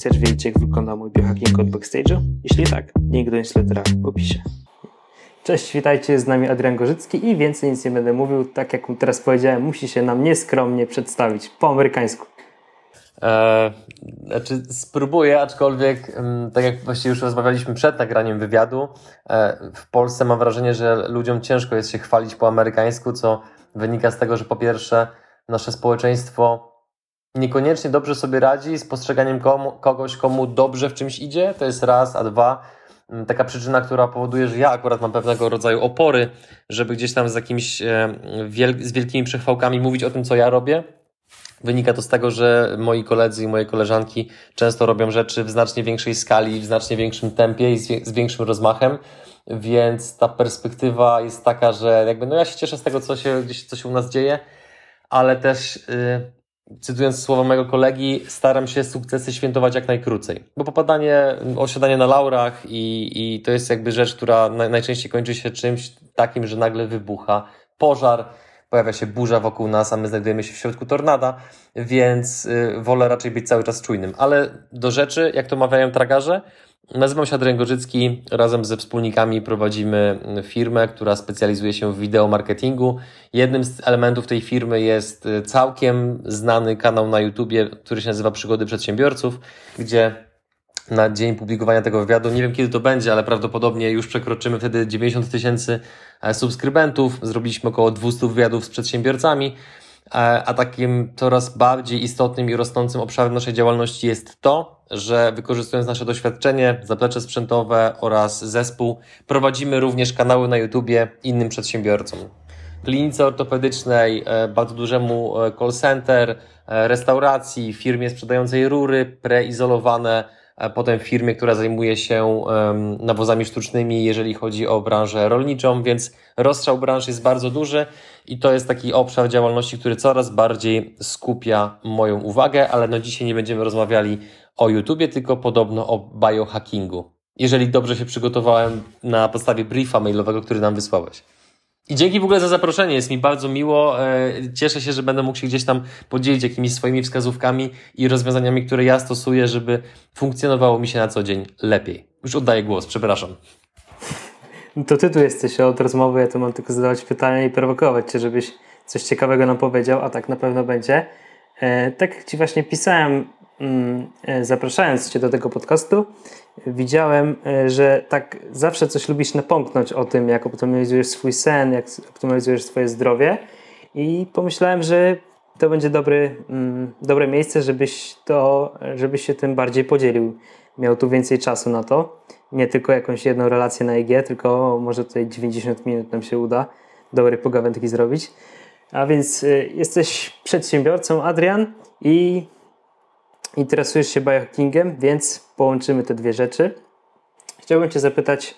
Chcesz wiedzieć, jak wygląda mój biohacking od backstage'u? Jeśli tak, link do newslettera w opisie. Cześć, witajcie, z nami Adrian Gorzycki i więcej nic nie będę mówił. Tak jak teraz powiedziałem, musi się nam nieskromnie przedstawić po amerykańsku. E, znaczy spróbuję, aczkolwiek mm, tak jak właściwie już rozmawialiśmy przed nagraniem wywiadu, e, w Polsce mam wrażenie, że ludziom ciężko jest się chwalić po amerykańsku, co wynika z tego, że po pierwsze nasze społeczeństwo niekoniecznie dobrze sobie radzi z postrzeganiem komu, kogoś, komu dobrze w czymś idzie, to jest raz, a dwa, mm, taka przyczyna, która powoduje, że ja akurat mam pewnego rodzaju opory, żeby gdzieś tam z jakimiś e, wiel z wielkimi przechwałkami mówić o tym, co ja robię. Wynika to z tego, że moi koledzy i moje koleżanki często robią rzeczy w znacznie większej skali, w znacznie większym tempie i z większym rozmachem, więc ta perspektywa jest taka, że jakby no ja się cieszę z tego, co się gdzieś co się u nas dzieje, ale też yy, cytując słowa mojego kolegi, staram się sukcesy świętować jak najkrócej. Bo popadanie, osiadanie na laurach i, i to jest jakby rzecz, która najczęściej kończy się czymś takim, że nagle wybucha pożar, pojawia się burza wokół nas, a my znajdujemy się w środku tornada, więc y, wolę raczej być cały czas czujnym. Ale do rzeczy, jak to mawiają tragarze, Nazywam się Adrian Gorzycki. Razem ze wspólnikami prowadzimy firmę, która specjalizuje się w wideomarketingu. Jednym z elementów tej firmy jest całkiem znany kanał na YouTubie, który się nazywa Przygody Przedsiębiorców, gdzie na dzień publikowania tego wywiadu, nie wiem kiedy to będzie, ale prawdopodobnie już przekroczymy wtedy 90 tysięcy e, subskrybentów. Zrobiliśmy około 200 wywiadów z przedsiębiorcami. E, a takim coraz bardziej istotnym i rosnącym obszarem naszej działalności jest to, że wykorzystując nasze doświadczenie, zaplecze sprzętowe oraz zespół, prowadzimy również kanały na YouTubie innym przedsiębiorcom. Klinice ortopedycznej, e, bardzo dużemu e, call center, restauracji, firmie sprzedającej rury preizolowane, potem firmie, która zajmuje się nawozami sztucznymi, jeżeli chodzi o branżę rolniczą, więc rozstrzał branż jest bardzo duży i to jest taki obszar działalności, który coraz bardziej skupia moją uwagę, ale no dzisiaj nie będziemy rozmawiali o YouTubie, tylko podobno o biohackingu. Jeżeli dobrze się przygotowałem na podstawie briefa mailowego, który nam wysłałeś. I dzięki w ogóle za zaproszenie, jest mi bardzo miło. E, cieszę się, że będę mógł się gdzieś tam podzielić jakimiś swoimi wskazówkami i rozwiązaniami, które ja stosuję, żeby funkcjonowało mi się na co dzień lepiej. Już oddaję głos, przepraszam. To ty tu jesteś od rozmowy, ja tu mam tylko zadawać pytania i prowokować cię, żebyś coś ciekawego nam powiedział, a tak na pewno będzie. E, tak ci właśnie pisałem, mm, e, zapraszając cię do tego podcastu, widziałem, e, że tak zawsze coś lubisz napomknąć o tym, jak optymalizujesz swój sen, jak optymalizujesz swoje zdrowie i pomyślałem, że to będzie dobry, mm, dobre miejsce, żebyś, to, żebyś się tym bardziej podzielił. Miał tu więcej czasu na to. Nie tylko jakąś jedną relację na IG, tylko może tutaj 90 minut nam się uda dobry pogawędki zrobić. A więc y, jesteś przedsiębiorcą, Adrian, i interesujesz się biohackingiem, więc połączymy te dwie rzeczy. Chciałbym Cię zapytać,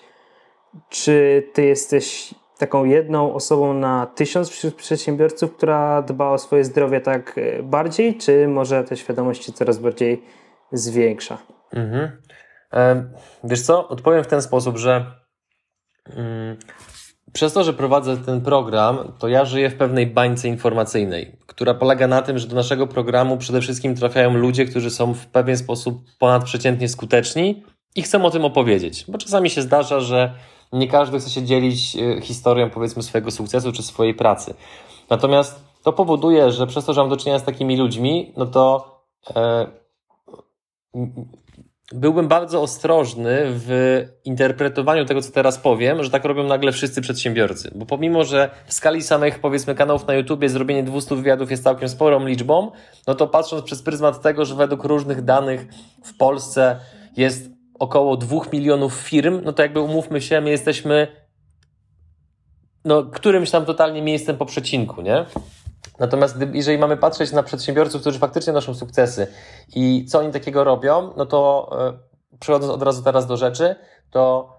czy Ty jesteś taką jedną osobą na tysiąc wśród przedsiębiorców, która dba o swoje zdrowie tak e, bardziej, czy może te świadomości coraz bardziej zwiększa? Mhm. Wiesz co, odpowiem w ten sposób, że mm, przez to, że prowadzę ten program, to ja żyję w pewnej bańce informacyjnej, która polega na tym, że do naszego programu przede wszystkim trafiają ludzie, którzy są w pewien sposób ponadprzeciętnie skuteczni i chcą o tym opowiedzieć. Bo czasami się zdarza, że nie każdy chce się dzielić e, historią, powiedzmy, swojego sukcesu czy swojej pracy. Natomiast to powoduje, że przez to, że mam do czynienia z takimi ludźmi, no to e, byłbym bardzo ostrożny w interpretowaniu tego, co teraz powiem, że tak robią nagle wszyscy przedsiębiorcy. Bo pomimo, że w skali samych, powiedzmy, kanałów na YouTubie zrobienie 200 wywiadów jest całkiem sporą liczbą, no to patrząc przez pryzmat tego, że według różnych danych w Polsce jest około 2 milionów firm, no to jakby umówmy się, my jesteśmy no, którymś tam totalnie miejscem po przecinku, nie? Natomiast jeżeli mamy patrzeć na przedsiębiorców, którzy faktycznie noszą sukcesy i co oni takiego robią, no to e, przechodząc od razu teraz do rzeczy, to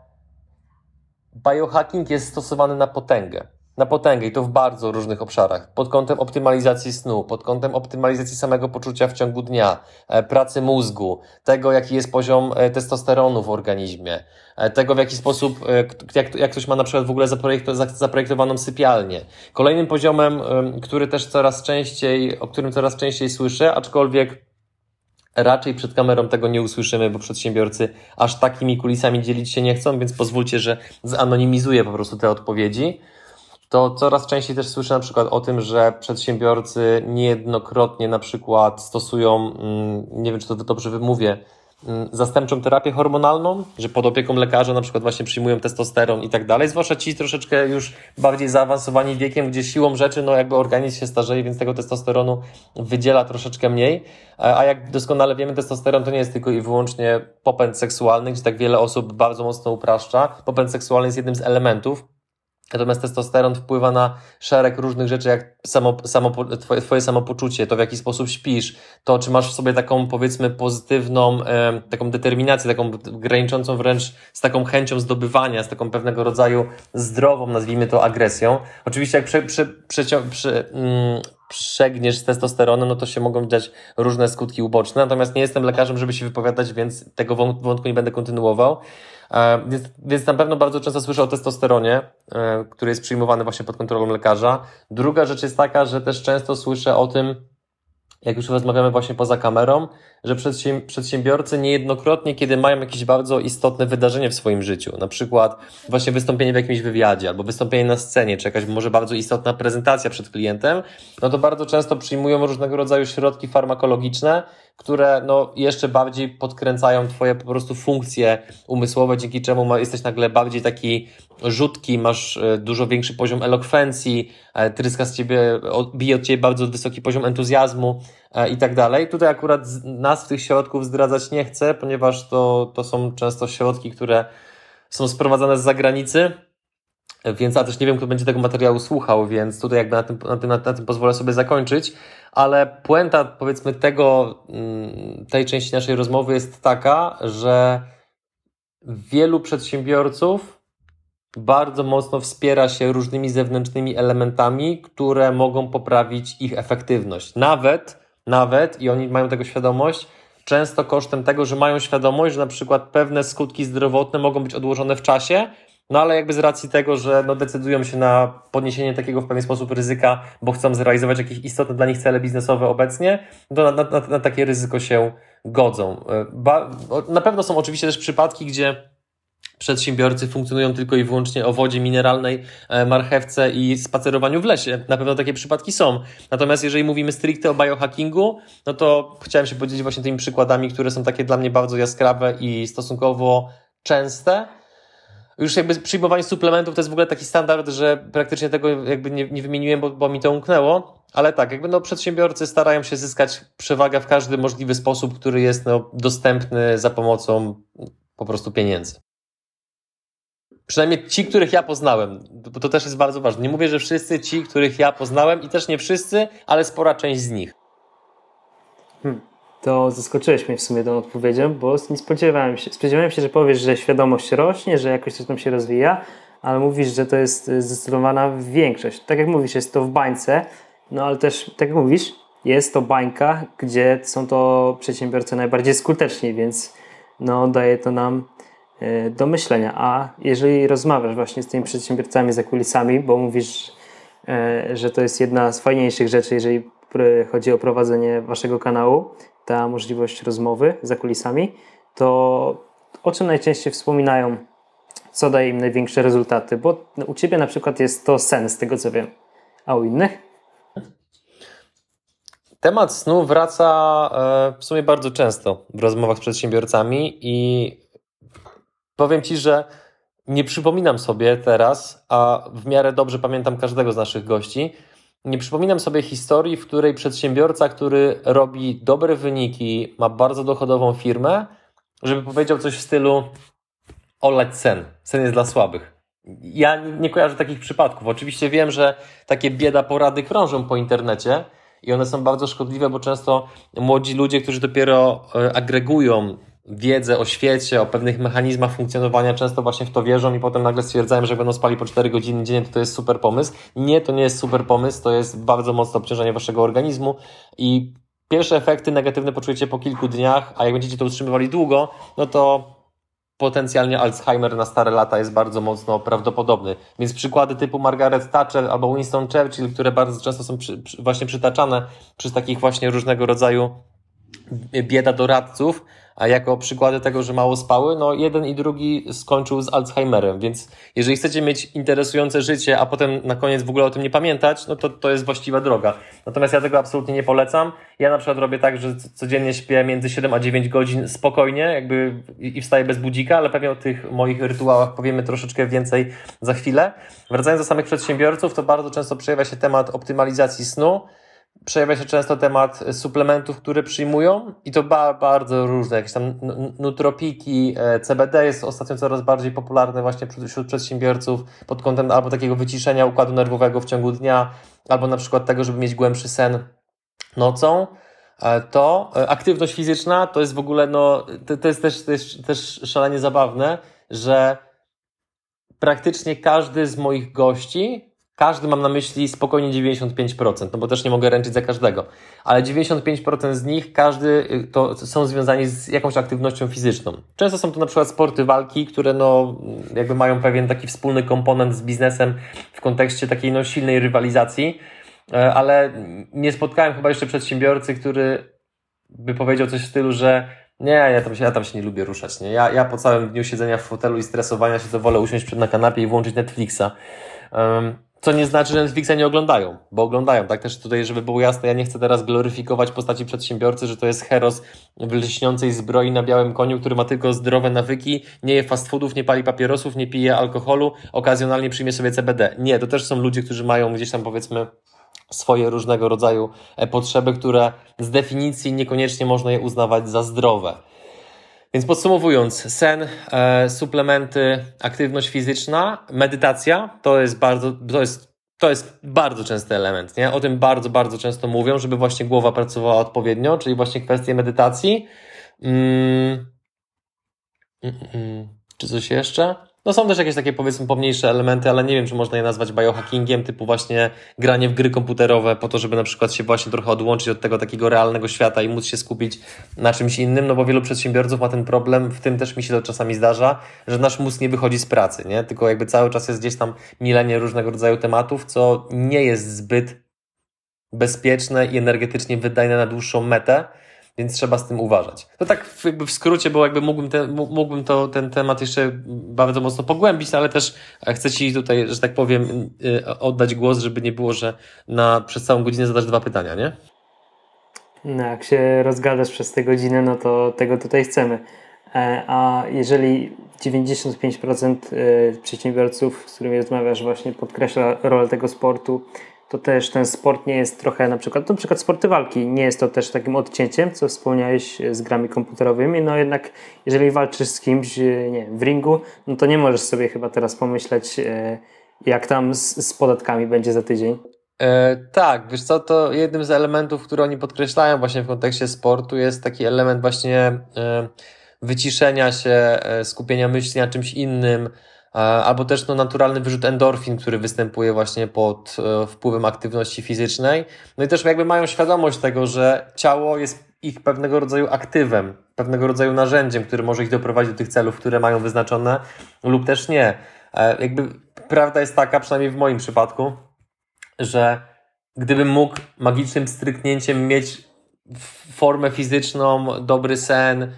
biohacking jest stosowany na potęgę na potęgę i to w bardzo różnych obszarach. Pod kątem optymalizacji snu, pod kątem optymalizacji samego poczucia w ciągu dnia, e, pracy mózgu, tego jaki jest poziom e, testosteronu w organizmie, e, tego w jaki sposób, jak, jak ktoś ma na przykład w ogóle zaprojektowaną sypialnię. Kolejnym poziomem, który też coraz częściej, o którym coraz częściej słyszę, aczkolwiek Raczej przed kamerą tego nie usłyszymy, bo przedsiębiorcy aż takimi kulisami dzielić się nie chcą, więc pozwólcie, że zanonimizuję po prostu te odpowiedzi. To coraz częściej też słyszę na przykład o tym, że przedsiębiorcy niejednokrotnie na przykład stosują, mm, nie wiem czy to dobrze wymówię, Mm, zastępczą terapię hormonalną, że pod opieką lekarza na przykład właśnie przyjmują testosteron i tak dalej, zwłaszcza ci troszeczkę już bardziej zaawansowani wiekiem, gdzie siłą rzeczy, no jakby organizm się starzeje, więc tego testosteronu wydziela troszeczkę mniej, a jak doskonale wiemy, testosteron to nie jest tylko i wyłącznie popęd seksualny, gdzie tak wiele osób bardzo mocno upraszcza. Popęd seksualny jest jednym z elementów, Natomiast testosteron wpływa na szereg różnych rzeczy, jak samo, samo, twoje, twoje samopoczucie, to w jaki sposób śpisz, to czy masz w sobie taką powiedzmy pozytywną, e, taką determinację, taką graniczącą wręcz z taką chęcią zdobywania, z taką pewnego rodzaju zdrową, nazwijmy to agresją. Oczywiście jak prze, prze, prze, prze, mm, przegniesz z testosteronem, no to się mogą dać różne skutki uboczne. Natomiast nie jestem lekarzem, żeby się wypowiadać, więc tego wątku nie będę kontynuował. E, więc, więc na pewno bardzo często słyszę o testosteronie, e, który jest przyjmowany właśnie pod kontrolą lekarza. Druga rzecz jest taka, że też często słyszę o tym, jak już rozmawiamy właśnie poza kamerą, że przedsiębiorcy niejednokrotnie, kiedy mają jakieś bardzo istotne wydarzenie w swoim życiu, na przykład właśnie wystąpienie w jakimś wywiadzie, albo wystąpienie na scenie, czy jakaś może bardzo istotna prezentacja przed klientem, no to bardzo często przyjmują różnego rodzaju środki farmakologiczne, które no, jeszcze bardziej podkręcają Twoje po prostu funkcje umysłowe, dzięki czemu jesteś nagle bardziej taki rzutki, masz e, dużo większy poziom elokwencji, e, tryska z Ciebie, bije od Ciebie bardzo wysoki poziom entuzjazmu e, i tak dalej. Tutaj akurat nas tych środków zdradzać nie chcę, ponieważ to, to są często środki, które są sprowadzane z zagranicy, więc a też nie wiem, kto będzie tego materiału słuchał, więc tutaj jakby na tym, na tym, na tym pozwolę sobie zakończyć, ale puenta powiedzmy tego, mm, tej części naszej rozmowy jest taka, że wielu przedsiębiorców bardzo mocno wspiera się różnymi zewnętrznymi elementami, które mogą poprawić ich efektywność. Nawet, nawet, i oni mają tego świadomość, często kosztem tego, że mają świadomość, że na przykład pewne skutki zdrowotne mogą być odłożone w czasie, no ale jakby z racji tego, że no decydują się na podniesienie takiego w pewien sposób ryzyka, bo chcą zrealizować jakieś istotne dla nich cele biznesowe obecnie, to na, na, na takie ryzyko się godzą. E, ba, na pewno są oczywiście też przypadki, gdzie przedsiębiorcy funkcjonują tylko i wyłącznie o wodzie mineralnej, e, marchewce i spacerowaniu w lesie. Na pewno takie przypadki są. Natomiast jeżeli mówimy stricte o biohackingu, no to chciałem się podzielić właśnie tymi przykładami, które są takie dla mnie bardzo jaskrawe i stosunkowo częste. Już jakby przyjmowanie suplementów to jest w ogóle taki standard, że praktycznie tego jakby nie, nie wymieniłem, bo, bo mi to umknęło. Ale tak, jakby no przedsiębiorcy starają się zyskać przewagę w każdy możliwy sposób, który jest no, dostępny za pomocą po prostu pieniędzy. Przynajmniej ci, których ja poznałem, bo to też jest bardzo ważne. Nie mówię, że wszyscy ci, których ja poznałem i też nie wszyscy, ale spora część z nich. Hmm. To zaskoczyłeś mnie w sumie tą odpowiedzią, bo nie spodziewałem się. Spodziewałem się, że powiesz, że świadomość rośnie, że jakoś coś tam się rozwija, ale mówisz, że to jest zdecydowana większość. Tak jak mówisz, jest to w bańce, no ale też, tak jak mówisz, jest to bańka, gdzie są to przedsiębiorcy najbardziej skuteczni, więc no, daje to nam E, do myślenia. A jeżeli rozmawiasz właśnie z tymi przedsiębiorcami za kulisami, bo mówisz, e, że to jest jedna z fajniejszych rzeczy, jeżeli chodzi o prowadzenie waszego kanału, ta możliwość rozmowy za kulisami, to o czym najczęściej wspominają, co daje im największe rezultaty? Bo u ciebie na przykład jest to sen, z tego co wiem, a u innych? Temat snu wraca e, w sumie bardzo często w rozmowach z przedsiębiorcami i Powiem Ci, że nie przypominam sobie teraz, a w miarę dobrze pamiętam każdego z naszych gości, nie przypominam sobie historii, w której przedsiębiorca, który robi dobre wyniki, ma bardzo dochodową firmę, żeby powiedział coś w stylu olać sen. Sen jest dla słabych. Ja nie kojarzę takich przypadków. Oczywiście wiem, że takie bieda porady krążą po internecie i one są bardzo szkodliwe, bo często młodzi ludzie, którzy dopiero e, agregują wiedzę o świecie, o pewnych mechanizmach funkcjonowania, często właśnie w to wierzą i potem nagle stwierdzają, że będą spali po 4 godziny dziennie, to to jest super pomysł. Nie, to nie jest super pomysł, to jest bardzo mocne obciążenie waszego organizmu i pierwsze efekty negatywne poczujecie po kilku dniach, a jak będziecie to utrzymywali długo, no to potencjalnie Alzheimer na stare lata jest bardzo mocno prawdopodobny. Więc przykłady typu Margaret Thatcher albo Winston Churchill, które bardzo często są przy, przy, właśnie przytaczane przez takich właśnie różnego rodzaju bieda doradców, a jako przykłady tego, że mało spały, no jeden i drugi skończył z Alzheimerem, więc jeżeli chcecie mieć interesujące życie, a potem na koniec w ogóle o tym nie pamiętać, no to to jest właściwa droga. Natomiast ja tego absolutnie nie polecam. Ja na przykład robię tak, że codziennie śpię między 7 a 9 godzin spokojnie, jakby i wstaję bez budzika, ale pewnie o tych moich rytuałach powiemy troszeczkę więcej za chwilę. Wracając do samych przedsiębiorców, to bardzo często przejawia się temat optymalizacji snu, przejawia się często temat suplementów, które przyjmują i to ba bardzo różne, jakieś tam nutropiki, e, CBD jest ostatnio coraz bardziej popularne właśnie wśród przedsiębiorców pod kątem albo takiego wyciszenia układu nerwowego w ciągu dnia, albo na przykład tego, żeby mieć głębszy sen nocą. E, to e, aktywność fizyczna to jest w ogóle, no, to, to jest też, też, też szalenie zabawne, że praktycznie każdy z moich gości każdy mam na myśli spokojnie 95%, no bo też nie mogę ręczyć za każdego, ale 95% z nich, każdy y, to są związani z jakąś aktywnością fizyczną. Często są to na przykład sporty walki, które no jakby mają pewien taki wspólny komponent z biznesem w kontekście takiej no silnej rywalizacji, e, ale nie spotkałem chyba jeszcze przedsiębiorcy, który by powiedział coś w stylu, że nie, ja tam się, ja tam się nie lubię ruszać. Nie? Ja, ja po całym dniu siedzenia w fotelu i stresowania się to wolę usiąść przed na kanapie i włączyć Netflixa. Co nie znaczy, że Netflixa nie oglądają, bo oglądają, tak? Też tutaj, żeby było jasne, ja nie chcę teraz gloryfikować postaci przedsiębiorcy, że to jest heros w lśniącej zbroi na białym koniu, który ma tylko zdrowe nawyki, nie je fast foodów, nie pali papierosów, nie pije alkoholu, okazjonalnie przyjmie sobie CBD. Nie, to też są ludzie, którzy mają gdzieś tam powiedzmy swoje różnego rodzaju e, potrzeby, które z definicji niekoniecznie można je uznawać za zdrowe. Więc podsumowując, sen, e, suplementy, aktywność fizyczna, medytacja to jest bardzo, to jest, to jest bardzo częsty element, nie? O tym bardzo, bardzo często mówią, żeby właśnie głowa pracowała odpowiednio, czyli właśnie kwestie medytacji. Mm. Mm, mm. Czy coś jeszcze? No są też jakieś takie powiedzmy pomniejsze elementy, ale nie wiem, czy można je nazwać biohackingiem, typu właśnie granie w gry komputerowe po to, żeby na przykład się właśnie trochę odłączyć od tego takiego realnego świata i móc się skupić na czymś innym, no bo wielu przedsiębiorców ma ten problem, w tym też mi się to czasami zdarza, że nasz mózg nie wychodzi z pracy, nie? Tylko jakby cały czas jest gdzieś tam milenie różnego rodzaju tematów, co nie jest zbyt bezpieczne i energetycznie wydajne na dłuższą metę, więc trzeba z tym uważać. To tak jakby w skrócie, bo jakby mógłbym, te, mógłbym to, ten temat jeszcze bardzo mocno pogłębić, no ale też chcę Ci tutaj, że tak powiem, y, oddać głos, żeby nie było, że na, przez całą godzinę zadasz dwa pytania, nie? No, jak się rozgadasz przez tę godzinę, no to tego tutaj chcemy. E, a jeżeli 95% y, przedsiębiorców, z którymi rozmawiasz, właśnie podkreśla rolę tego sportu, to też ten sport nie jest trochę na przykład, na przykład sporty walki, nie jest to też takim odcięciem, co wspomniałeś z grami komputerowymi, no jednak jeżeli walczysz z kimś, nie w ringu, no to nie możesz sobie chyba teraz pomyśleć, e, jak tam z, z podatkami będzie za tydzień. E, tak, wiesz co, to jednym z elementów, które oni podkreślają właśnie w kontekście sportu jest taki element właśnie e, wyciszenia się, e, skupienia myśli na czymś innym, albo też no, naturalny wyrzut endorfin, który występuje właśnie pod e, wpływem aktywności fizycznej. No i też jakby mają świadomość tego, że ciało jest ich pewnego rodzaju aktywem, pewnego rodzaju narzędziem, który może ich doprowadzić do tych celów, które mają wyznaczone, lub też nie. E, jakby prawda jest taka, przynajmniej w moim przypadku, że gdybym mógł magicznym stryknięciem mieć formę fizyczną, dobry sen,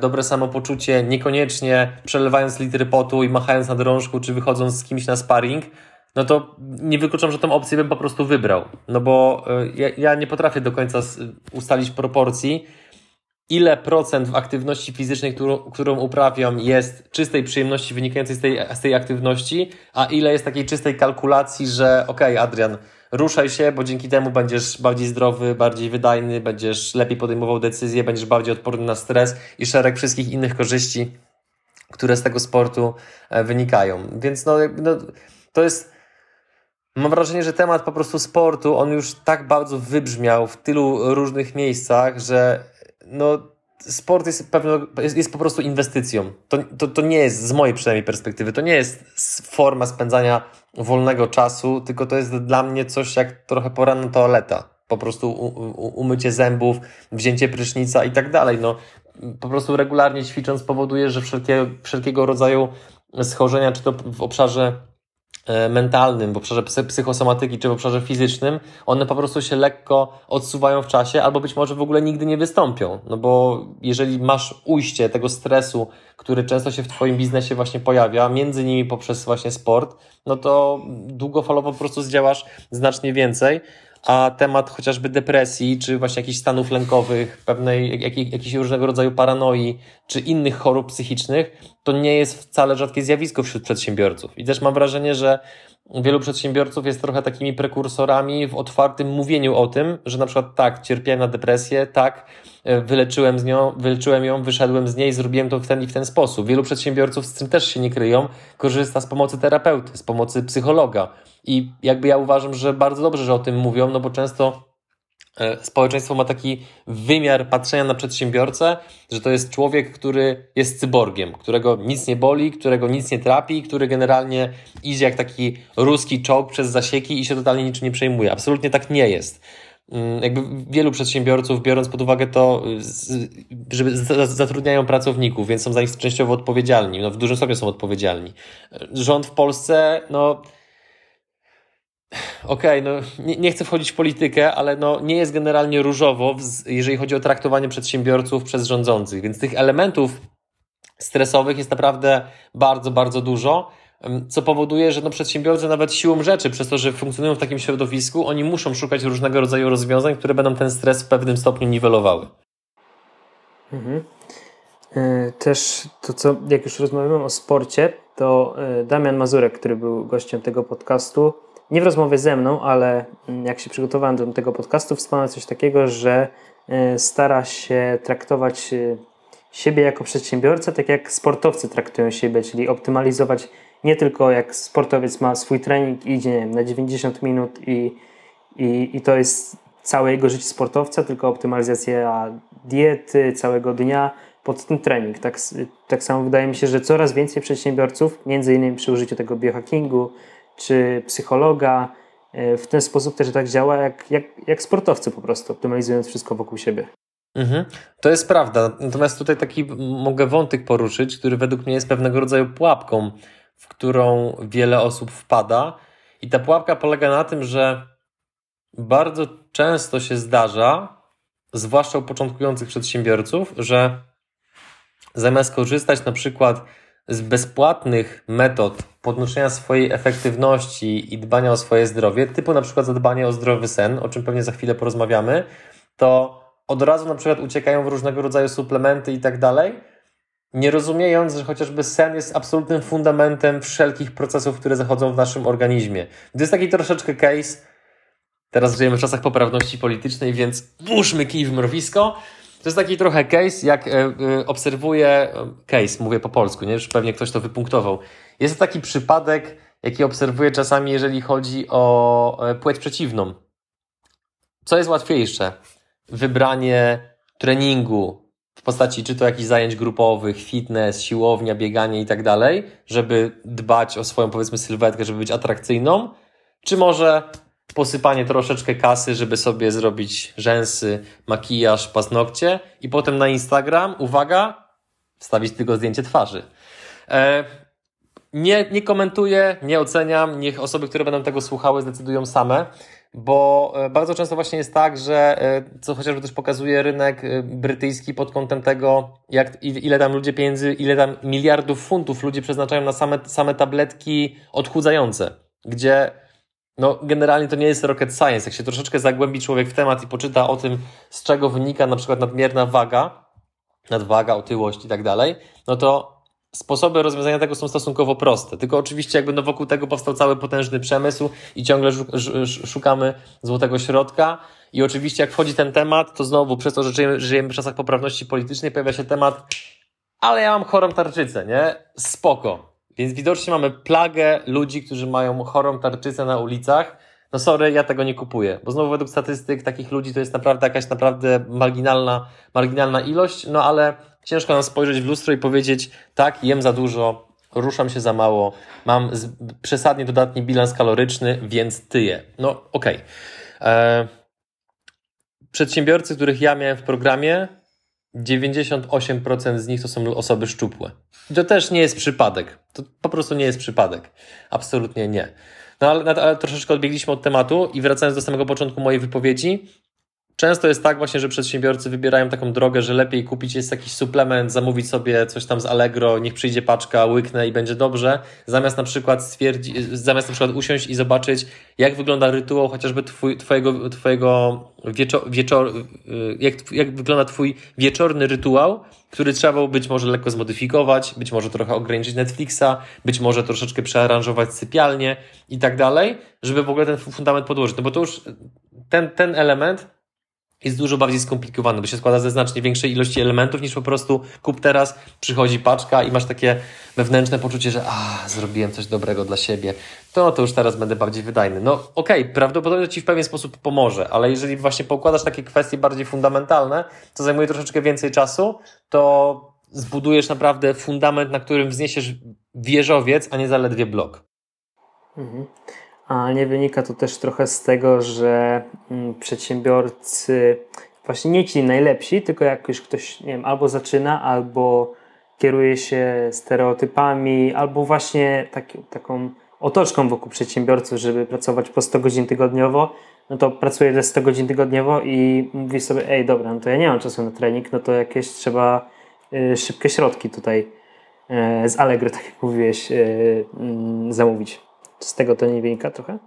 dobre samopoczucie, niekoniecznie przelewając litry potu i machając na drążku, czy wychodząc z kimś na sparring, no to nie wykluczam, że tą opcję bym po prostu wybrał. No bo e, ja, ja nie potrafię do końca ustalić proporcji, ile procent w aktywności fizycznej, którą, którą uprawiam, jest czystej przyjemności wynikającej z tej, z tej aktywności, a ile jest takiej czystej kalkulacji, że okej, okay, Adrian, ruszaj się, bo dzięki temu będziesz bardziej zdrowy, bardziej wydajny, będziesz lepiej podejmował decyzje, będziesz bardziej odporny na stres i szereg wszystkich innych korzyści, które z tego sportu e, wynikają. Więc no, no to jest. Mam wrażenie, że temat po prostu sportu, on już tak bardzo wybrzmiał w tylu różnych miejscach, że no, sport jest, pewno, jest, jest po prostu inwestycją. To, to, to nie jest, z mojej przynajmniej perspektywy, to nie jest forma spędzania wolnego czasu, tylko to jest dla mnie coś jak trochę poranna toaleta. Po prostu umycie zębów, wzięcie prysznica i tak dalej. No, po prostu regularnie ćwicząc powoduje, że wszelkie, wszelkiego rodzaju schorzenia, czy to w obszarze mentalnym, w obszarze psychosomatyki czy w obszarze fizycznym, one po prostu się lekko odsuwają w czasie albo być może w ogóle nigdy nie wystąpią. No bo jeżeli masz ujście tego stresu, który często się w Twoim biznesie właśnie pojawia, między innymi poprzez właśnie sport, no to długofalowo po prostu zdziałasz znacznie więcej a temat chociażby depresji, czy właśnie jakichś stanów lękowych, pewnej, jak, jakichś różnego rodzaju paranoi, czy innych chorób psychicznych, to nie jest wcale rzadkie zjawisko wśród przedsiębiorców. I też mam wrażenie, że wielu przedsiębiorców jest trochę takimi prekursorami w otwartym mówieniu o tym, że na przykład tak, cierpiałem na depresję, tak, e, wyleczyłem, z nią, wyleczyłem ją, wyszedłem z niej, zrobiłem to w ten i w ten sposób. Wielu przedsiębiorców z tym też się nie kryją, korzysta z pomocy terapeuty, z pomocy psychologa. I jakby ja uważam, że bardzo dobrze, że o tym mówią, no bo często społeczeństwo ma taki wymiar patrzenia na przedsiębiorcę, że to jest człowiek, który jest cyborgiem, którego nic nie boli, którego nic nie trapi, który generalnie idzie jak taki ruski czołg przez zasieki i się totalnie niczym nie przejmuje. Absolutnie tak nie jest. Mm, jakby wielu przedsiębiorców, biorąc pod uwagę to, że zatrudniają pracowników, więc są za nich częściowo odpowiedzialni. No, w dużym stopniu są odpowiedzialni. Rząd w Polsce, no, Okej, okay, no nie, nie, chcę wchodzić w politykę, ale no nie jest generalnie różowo, jeżeli chodzi o traktowanie przedsiębiorców przez rządzących, więc tych elementów stresowych jest naprawdę bardzo, bardzo dużo, co powoduje, że no przedsiębiorcy nawet siłą rzeczy, przez to, że funkcjonują w takim środowisku, oni muszą szukać różnego rodzaju rozwiązań, które będą ten stres w pewnym stopniu niwelowały. Mhm. E, też to, co jak już rozmawiamy o sporcie, to e, Damian Mazurek, który był gościem tego podcastu, nie w rozmowie ze mną, ale mm, jak się przygotowałem do tego podcastu, wspomniał coś takiego, że e, stara się traktować e, siebie jako przedsiębiorcę, tak jak sportowcy traktują siebie, czyli optymalizować nie tylko jak sportowiec ma swój trening i idzie wiem, na 90 minut i, i, i to jest całe jego życie sportowca, tylko optymalizacja diety całego dnia pod ten trening. Tak, tak samo wydaje mi się, że coraz więcej przedsiębiorców, między innymi przy użyciu tego biohackingu, czy psychologa. E, w ten sposób też tak działa, jak, jak, jak sportowcy po prostu, optymalizując wszystko wokół siebie. Mhm. To jest prawda. Natomiast tutaj taki mogę wątek poruszyć, który według mnie jest pewnego rodzaju pułapką, w którą wiele osób wpada. I ta pułapka polega na tym, że bardzo często się zdarza, zwłaszcza u początkujących przedsiębiorców, że zamiast korzystać na przykład z bezpłatnych metod podnoszenia swojej efektywności i dbania o swoje zdrowie, typu na przykład zadbanie o zdrowy sen, o czym pewnie za chwilę porozmawiamy, to od razu na przykład uciekają w różnego rodzaju suplementy i tak dalej, nie rozumiejąc, że chociażby sen jest absolutnym fundamentem wszelkich procesów, które zachodzą w naszym organizmie. To jest taki troszeczkę case, teraz żyjemy w czasach poprawności politycznej, więc włóżmy kij w mrowisko, to jest taki trochę case, jak e, e, obserwuję, e, case, mówię po polsku, nie? Już pewnie ktoś to wypunktował. Jest to taki przypadek, jaki obserwuję czasami, jeżeli chodzi o płeć przeciwną. Co jest łatwiejsze? Wybranie treningu w postaci czy to jakichś zajęć grupowych, fitness, siłownia, bieganie i tak dalej, żeby dbać o swoją powiedzmy sylwetkę, żeby być atrakcyjną, czy może posypanie troszeczkę kasy, żeby sobie zrobić rzęsy, makijaż, paznokcie i potem na Instagram, uwaga, wstawić tylko zdjęcie twarzy. E, nie, nie komentuję, nie oceniam, niech osoby, które będą tego słuchały, zdecydują same, bo e, bardzo często właśnie jest tak, że e, co chociażby też pokazuje rynek e, brytyjski pod kątem tego, jak, ile tam ludzie pieniędzy, ile tam miliardów funtów ludzie przeznaczają na same, same tabletki odchudzające, gdzie no, generalnie to nie jest rocket science. Jak się troszeczkę zagłębi człowiek w temat i poczyta o tym, z czego wynika na przykład nadmierna waga, nadwaga, otyłość i tak dalej, no to sposoby rozwiązania tego są stosunkowo proste. Tylko oczywiście jakby no wokół tego powstał cały potężny przemysł i ciągle szukamy złotego środka. I oczywiście jak wchodzi ten temat, to znowu przez to, że żyjemy, żyjemy w czasach poprawności politycznej, pojawia się temat, ale ja mam chorą tarczycę, nie? Spoko. Więc widocznie mamy plagę ludzi, którzy mają chorą tarczycę na ulicach. No sorry, ja tego nie kupuję, bo znowu według statystyk takich ludzi to jest naprawdę jakaś naprawdę marginalna, marginalna ilość, no ale ciężko nam spojrzeć w lustro i powiedzieć, tak, jem za dużo, ruszam się za mało, mam przesadnie dodatni bilans kaloryczny, więc tyję. No okej. Okay. E, przedsiębiorcy, których ja miałem w programie, 98% z nich to są osoby szczupłe. To też nie jest przypadek. To po prostu nie jest przypadek. Absolutnie nie. No ale, ale troszeczkę odbiegliśmy od tematu i wracając do samego początku mojej wypowiedzi, Często jest tak właśnie, że przedsiębiorcy wybierają taką drogę, że lepiej kupić jest jakiś suplement, zamówić sobie coś tam z Allegro, niech przyjdzie paczka, łyknę i będzie dobrze, zamiast na przykład stwierdzić, zamiast na przykład usiąść i zobaczyć, jak wygląda rytuał chociażby twój, twojego, twojego wieczor, wieczor, y, jak, jak wygląda twój wieczorny rytuał, który trzeba być może lekko zmodyfikować, być może trochę ograniczyć Netflixa, być może troszeczkę przearanżować sypialnię i tak dalej, żeby w ogóle ten fundament podłożyć. No bo to już ten, ten element jest dużo bardziej skomplikowany, bo się składa ze znacznie większej ilości elementów niż po prostu kup teraz, przychodzi paczka i masz takie wewnętrzne poczucie, że a, zrobiłem coś dobrego dla siebie, to, to już teraz będę bardziej wydajny. No okej, okay, prawdopodobnie Ci w pewien sposób pomoże, ale jeżeli właśnie pokładasz takie kwestie bardziej fundamentalne, co zajmuje troszeczkę więcej czasu, to zbudujesz naprawdę fundament, na którym wzniesiesz wieżowiec, a nie zaledwie blok. Mhm. A nie wynika to też trochę z tego, że mm, przedsiębiorcy, właśnie nie ci najlepsi, tylko jakoś ktoś, nie wiem, albo zaczyna, albo kieruje się stereotypami, albo właśnie taki, taką otoczką wokół przedsiębiorców, żeby pracować po 100 godzin tygodniowo, no to pracuje te 100 godzin tygodniowo i mówi sobie, ej dobra, no to ja nie mam czasu na trening, no to jakieś trzeba y, szybkie środki tutaj y, z Allegro, tak jak mówiłeś, y, y zamówić. Z tego to nie wynika trochę?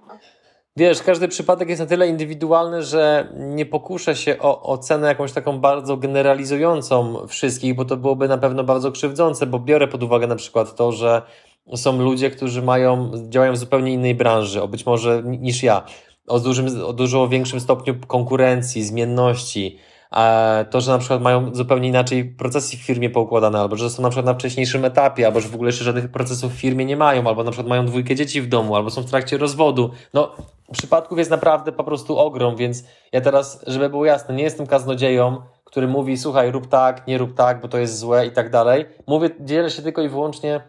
Wiesz, każdy przypadek jest na tyle indywidualny, że nie pokuszę się o ocenę jakąś taką bardzo generalizującą wszystkich, bo to byłoby na pewno bardzo krzywdzące, bo biorę pod uwagę na przykład to, że są ludzie, którzy mają, działają w zupełnie innej branży, o być może niż ja, o, dużym, o dużo większym stopniu konkurencji, zmienności, to, że na przykład mają zupełnie inaczej procesy w firmie poukładane, albo że są na przykład na wcześniejszym etapie, albo że w ogóle jeszcze żadnych procesów w firmie nie mają, albo na przykład mają dwójkę dzieci w domu, albo są w trakcie rozwodu. No, przypadków jest naprawdę po prostu ogrom, więc ja teraz, żeby było jasne, nie jestem kaznodzieją, który mówi, słuchaj, rób tak, nie rób tak, bo to jest złe i tak dalej. Mówię, dzielę się tylko i wyłącznie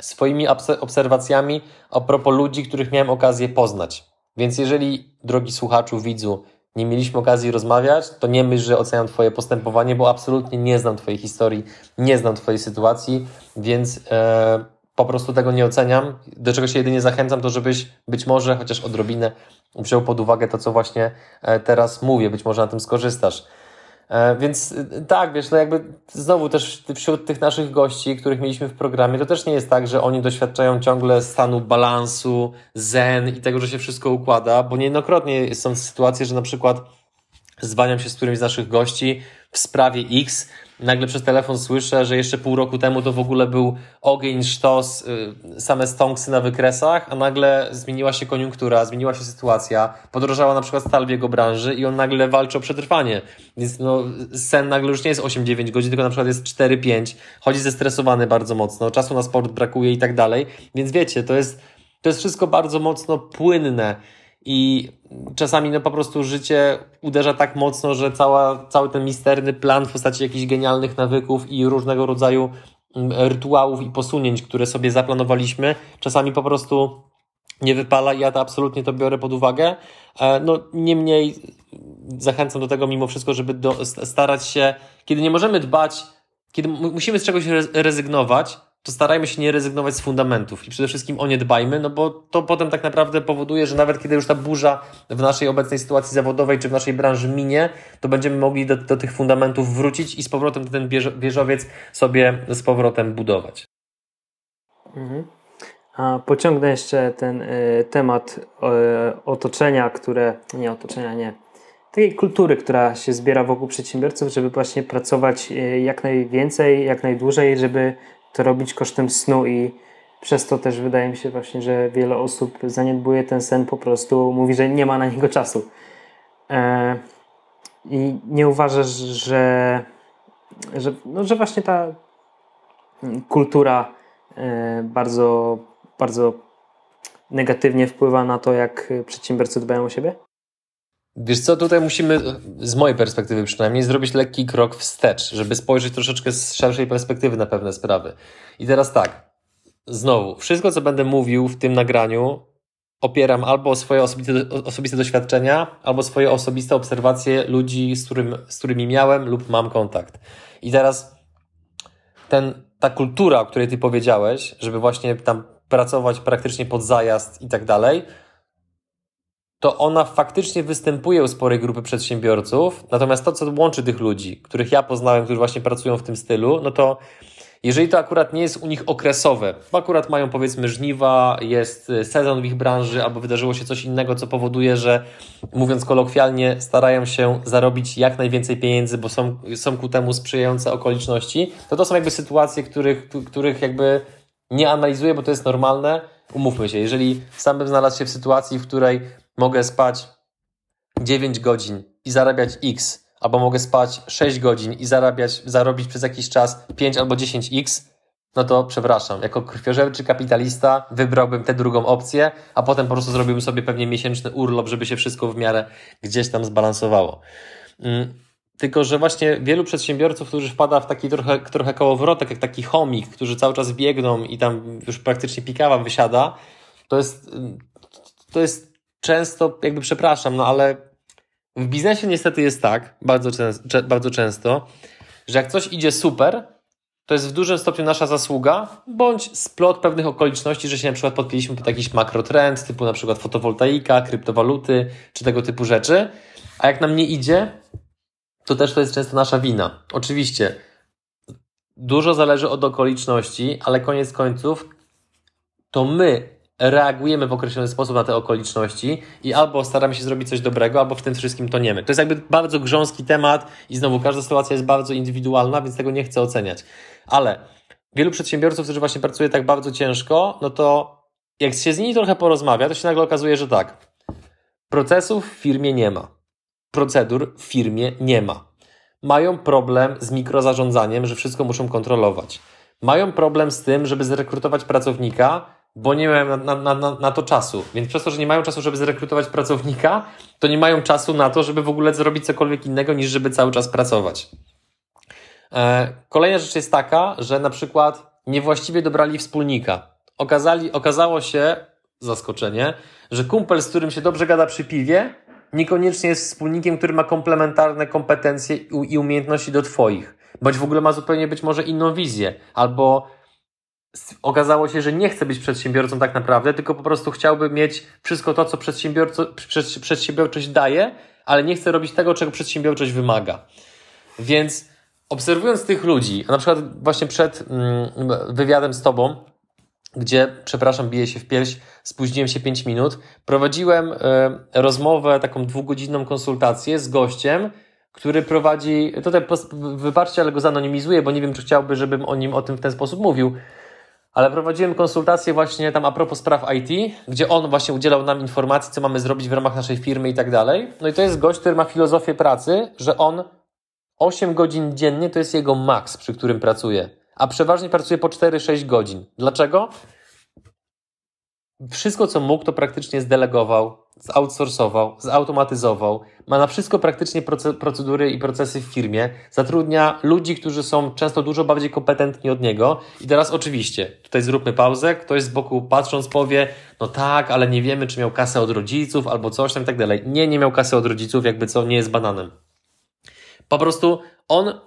swoimi obserwacjami a propos ludzi, których miałem okazję poznać. Więc jeżeli, drogi słuchaczu, widzu, nie mieliśmy okazji rozmawiać, to nie myśl, że oceniam Twoje postępowanie, bo absolutnie nie znam Twojej historii, nie znam Twojej sytuacji, więc e, po prostu tego nie oceniam. Do czego się jedynie zachęcam, to żebyś być może chociaż odrobinę wziął pod uwagę to, co właśnie e, teraz mówię, być może na tym skorzystasz. E, więc e, tak, wiesz, no jakby znowu też wśród tych naszych gości, których mieliśmy w programie, to też nie jest tak, że oni doświadczają ciągle stanu balansu, zen i tego, że się wszystko układa, bo niejednokrotnie są sytuacje, że na przykład zwaniam się z którymś z naszych gości w sprawie X, nagle przez telefon słyszę, że jeszcze pół roku temu to w ogóle był ogień, sztos, y, same stąksy na wykresach, a nagle zmieniła się koniunktura, zmieniła się sytuacja, podrożała na przykład stal w jego branży i on nagle walczy o przetrwanie. Więc no, sen nagle już nie jest 8-9 godzin, tylko na przykład jest 4-5, chodzi zestresowany bardzo mocno, czasu na sport brakuje i tak dalej. Więc wiecie, to jest, to jest wszystko bardzo mocno płynne i czasami no po prostu życie uderza tak mocno, że cała, cały ten misterny plan w postaci jakichś genialnych nawyków i różnego rodzaju mm, rytuałów i posunięć, które sobie zaplanowaliśmy, czasami po prostu nie wypala i ja to absolutnie to biorę pod uwagę. E, no niemniej zachęcam do tego mimo wszystko, żeby do, starać się, kiedy nie możemy dbać, kiedy musimy z czegoś rezygnować, to starajmy się nie rezygnować z fundamentów i przede wszystkim o nie dbajmy, no bo to potem tak naprawdę powoduje, że nawet kiedy już ta burza w naszej obecnej sytuacji zawodowej czy w naszej branży minie, to będziemy mogli do, do tych fundamentów wrócić i z powrotem ten wieżowiec sobie z powrotem budować. Mhm. A pociągnę jeszcze ten y, temat y, otoczenia, które, nie otoczenia, nie, takiej kultury, która się zbiera wokół przedsiębiorców, żeby właśnie pracować y, jak najwięcej, jak najdłużej, żeby to robić kosztem snu i przez to też wydaje mi się właśnie, że wiele osób zaniedbuje ten sen po prostu, mówi, że nie ma na niego czasu. E, I nie uważasz, że, że, no, że właśnie ta kultura e, bardzo, bardzo negatywnie wpływa na to, jak przedsiębiorcy dbają o siebie? Wiesz co, tutaj musimy, z mojej perspektywy przynajmniej, zrobić lekki krok wstecz, żeby spojrzeć troszeczkę z szerszej perspektywy na pewne sprawy. I teraz tak, znowu, wszystko co będę mówił w tym nagraniu, opieram albo o swoje osobiste, osobiste doświadczenia, albo swoje osobiste obserwacje ludzi, z, którym, z którymi miałem lub mam kontakt. I teraz ten, ta kultura, o której ty powiedziałeś, żeby właśnie tam pracować praktycznie pod zajazd i tak dalej, to ona faktycznie występuje u sporej grupy przedsiębiorców. Natomiast to, co łączy tych ludzi, których ja poznałem, którzy właśnie pracują w tym stylu, no to jeżeli to akurat nie jest u nich okresowe, bo akurat mają powiedzmy żniwa, jest y, sezon w ich branży, albo wydarzyło się coś innego, co powoduje, że mówiąc kolokwialnie, starają się zarobić jak najwięcej pieniędzy, bo są, są ku temu sprzyjające okoliczności, to to są jakby sytuacje, których, których jakby nie analizuję, bo to jest normalne. Umówmy się, jeżeli sam bym znalazł się w sytuacji, w której mogę spać 9 godzin i zarabiać X, albo mogę spać 6 godzin i zarabiać, zarobić przez jakiś czas 5 albo 10x, no to przepraszam, jako krwiożerczy kapitalista wybrałbym tę drugą opcję, a potem po prostu zrobiłbym sobie pewnie miesięczny urlop, żeby się wszystko w miarę gdzieś tam zbalansowało. Mm, tylko, że właśnie wielu przedsiębiorców, którzy wpada w taki trochę, trochę kołowrotek, jak taki chomik, którzy cały czas biegną i tam już praktycznie pikawa wysiada, to jest, to jest często, jakby przepraszam, no ale w biznesie niestety jest tak, bardzo, często, bardzo często, że jak coś idzie super, to jest w dużym stopniu nasza zasługa, bądź splot pewnych okoliczności, że się na przykład podpięliśmy pod jakiś makrotrend, typu na przykład fotowoltaika, kryptowaluty, czy tego typu rzeczy, a jak nam nie idzie, to też to jest często nasza wina. Oczywiście, dużo zależy od okoliczności, ale koniec końców to my reagujemy w określony sposób na te okoliczności i albo staramy się zrobić coś dobrego, albo w tym wszystkim toniemy. To jest jakby bardzo grząski temat i znowu każda sytuacja jest bardzo indywidualna, więc tego nie chcę oceniać. Ale wielu przedsiębiorców, którzy właśnie pracuje tak bardzo ciężko, no to jak się z nimi trochę porozmawia, to się nagle okazuje, że tak, procesów w firmie nie ma, procedur w firmie nie ma. Mają problem z mikrozarządzaniem, że wszystko muszą kontrolować. Mają problem z tym, żeby zrekrutować pracownika, bo nie mają na, na, na, na, to czasu. Więc przez to, że nie mają czasu, żeby zrekrutować pracownika, to nie mają czasu na to, żeby w ogóle zrobić cokolwiek innego, niż żeby cały czas pracować. E, kolejna rzecz jest taka, że na przykład niewłaściwie dobrali wspólnika. Okazali, okazało się, zaskoczenie, że kumpel, z którym się dobrze gada przy piwie, niekoniecznie jest wspólnikiem, który ma komplementarne kompetencje i umiejętności do Twoich. Bądź w ogóle ma zupełnie być może inną wizję, albo okazało się, że nie chce być przedsiębiorcą tak naprawdę, tylko po prostu chciałby mieć wszystko to, co przedsiębiorczość daje, ale nie chce robić tego, czego przedsiębiorczość wymaga. Więc obserwując tych ludzi, a na przykład właśnie przed mm, wywiadem z Tobą, gdzie, przepraszam, biję się w pierś, spóźniłem się 5 minut, prowadziłem e, rozmowę, taką dwugodzinną konsultację z gościem, który prowadzi, tutaj wybaczcie, ale go zanonimizuję, bo nie wiem, czy chciałby, żebym o nim o tym w ten sposób mówił, ale prowadziłem konsultacje właśnie tam a propos spraw IT, gdzie on właśnie udzielał nam informacji, co mamy zrobić w ramach naszej firmy i tak dalej. No i to jest gość, który ma filozofię pracy, że on 8 godzin dziennie to jest jego maks, przy którym pracuje, a przeważnie pracuje po 4-6 godzin. Dlaczego? Wszystko, co mógł, to praktycznie zdelegował, zoutsourcował, zautomatyzował, ma na wszystko praktycznie procedury i procesy w firmie, zatrudnia ludzi, którzy są często dużo bardziej kompetentni od niego. I teraz oczywiście, tutaj zróbmy pauzę, ktoś z boku patrząc powie, no tak, ale nie wiemy, czy miał kasę od rodziców albo coś tam i tak dalej. Nie, nie miał kasy od rodziców, jakby co, nie jest bananem. Po prostu on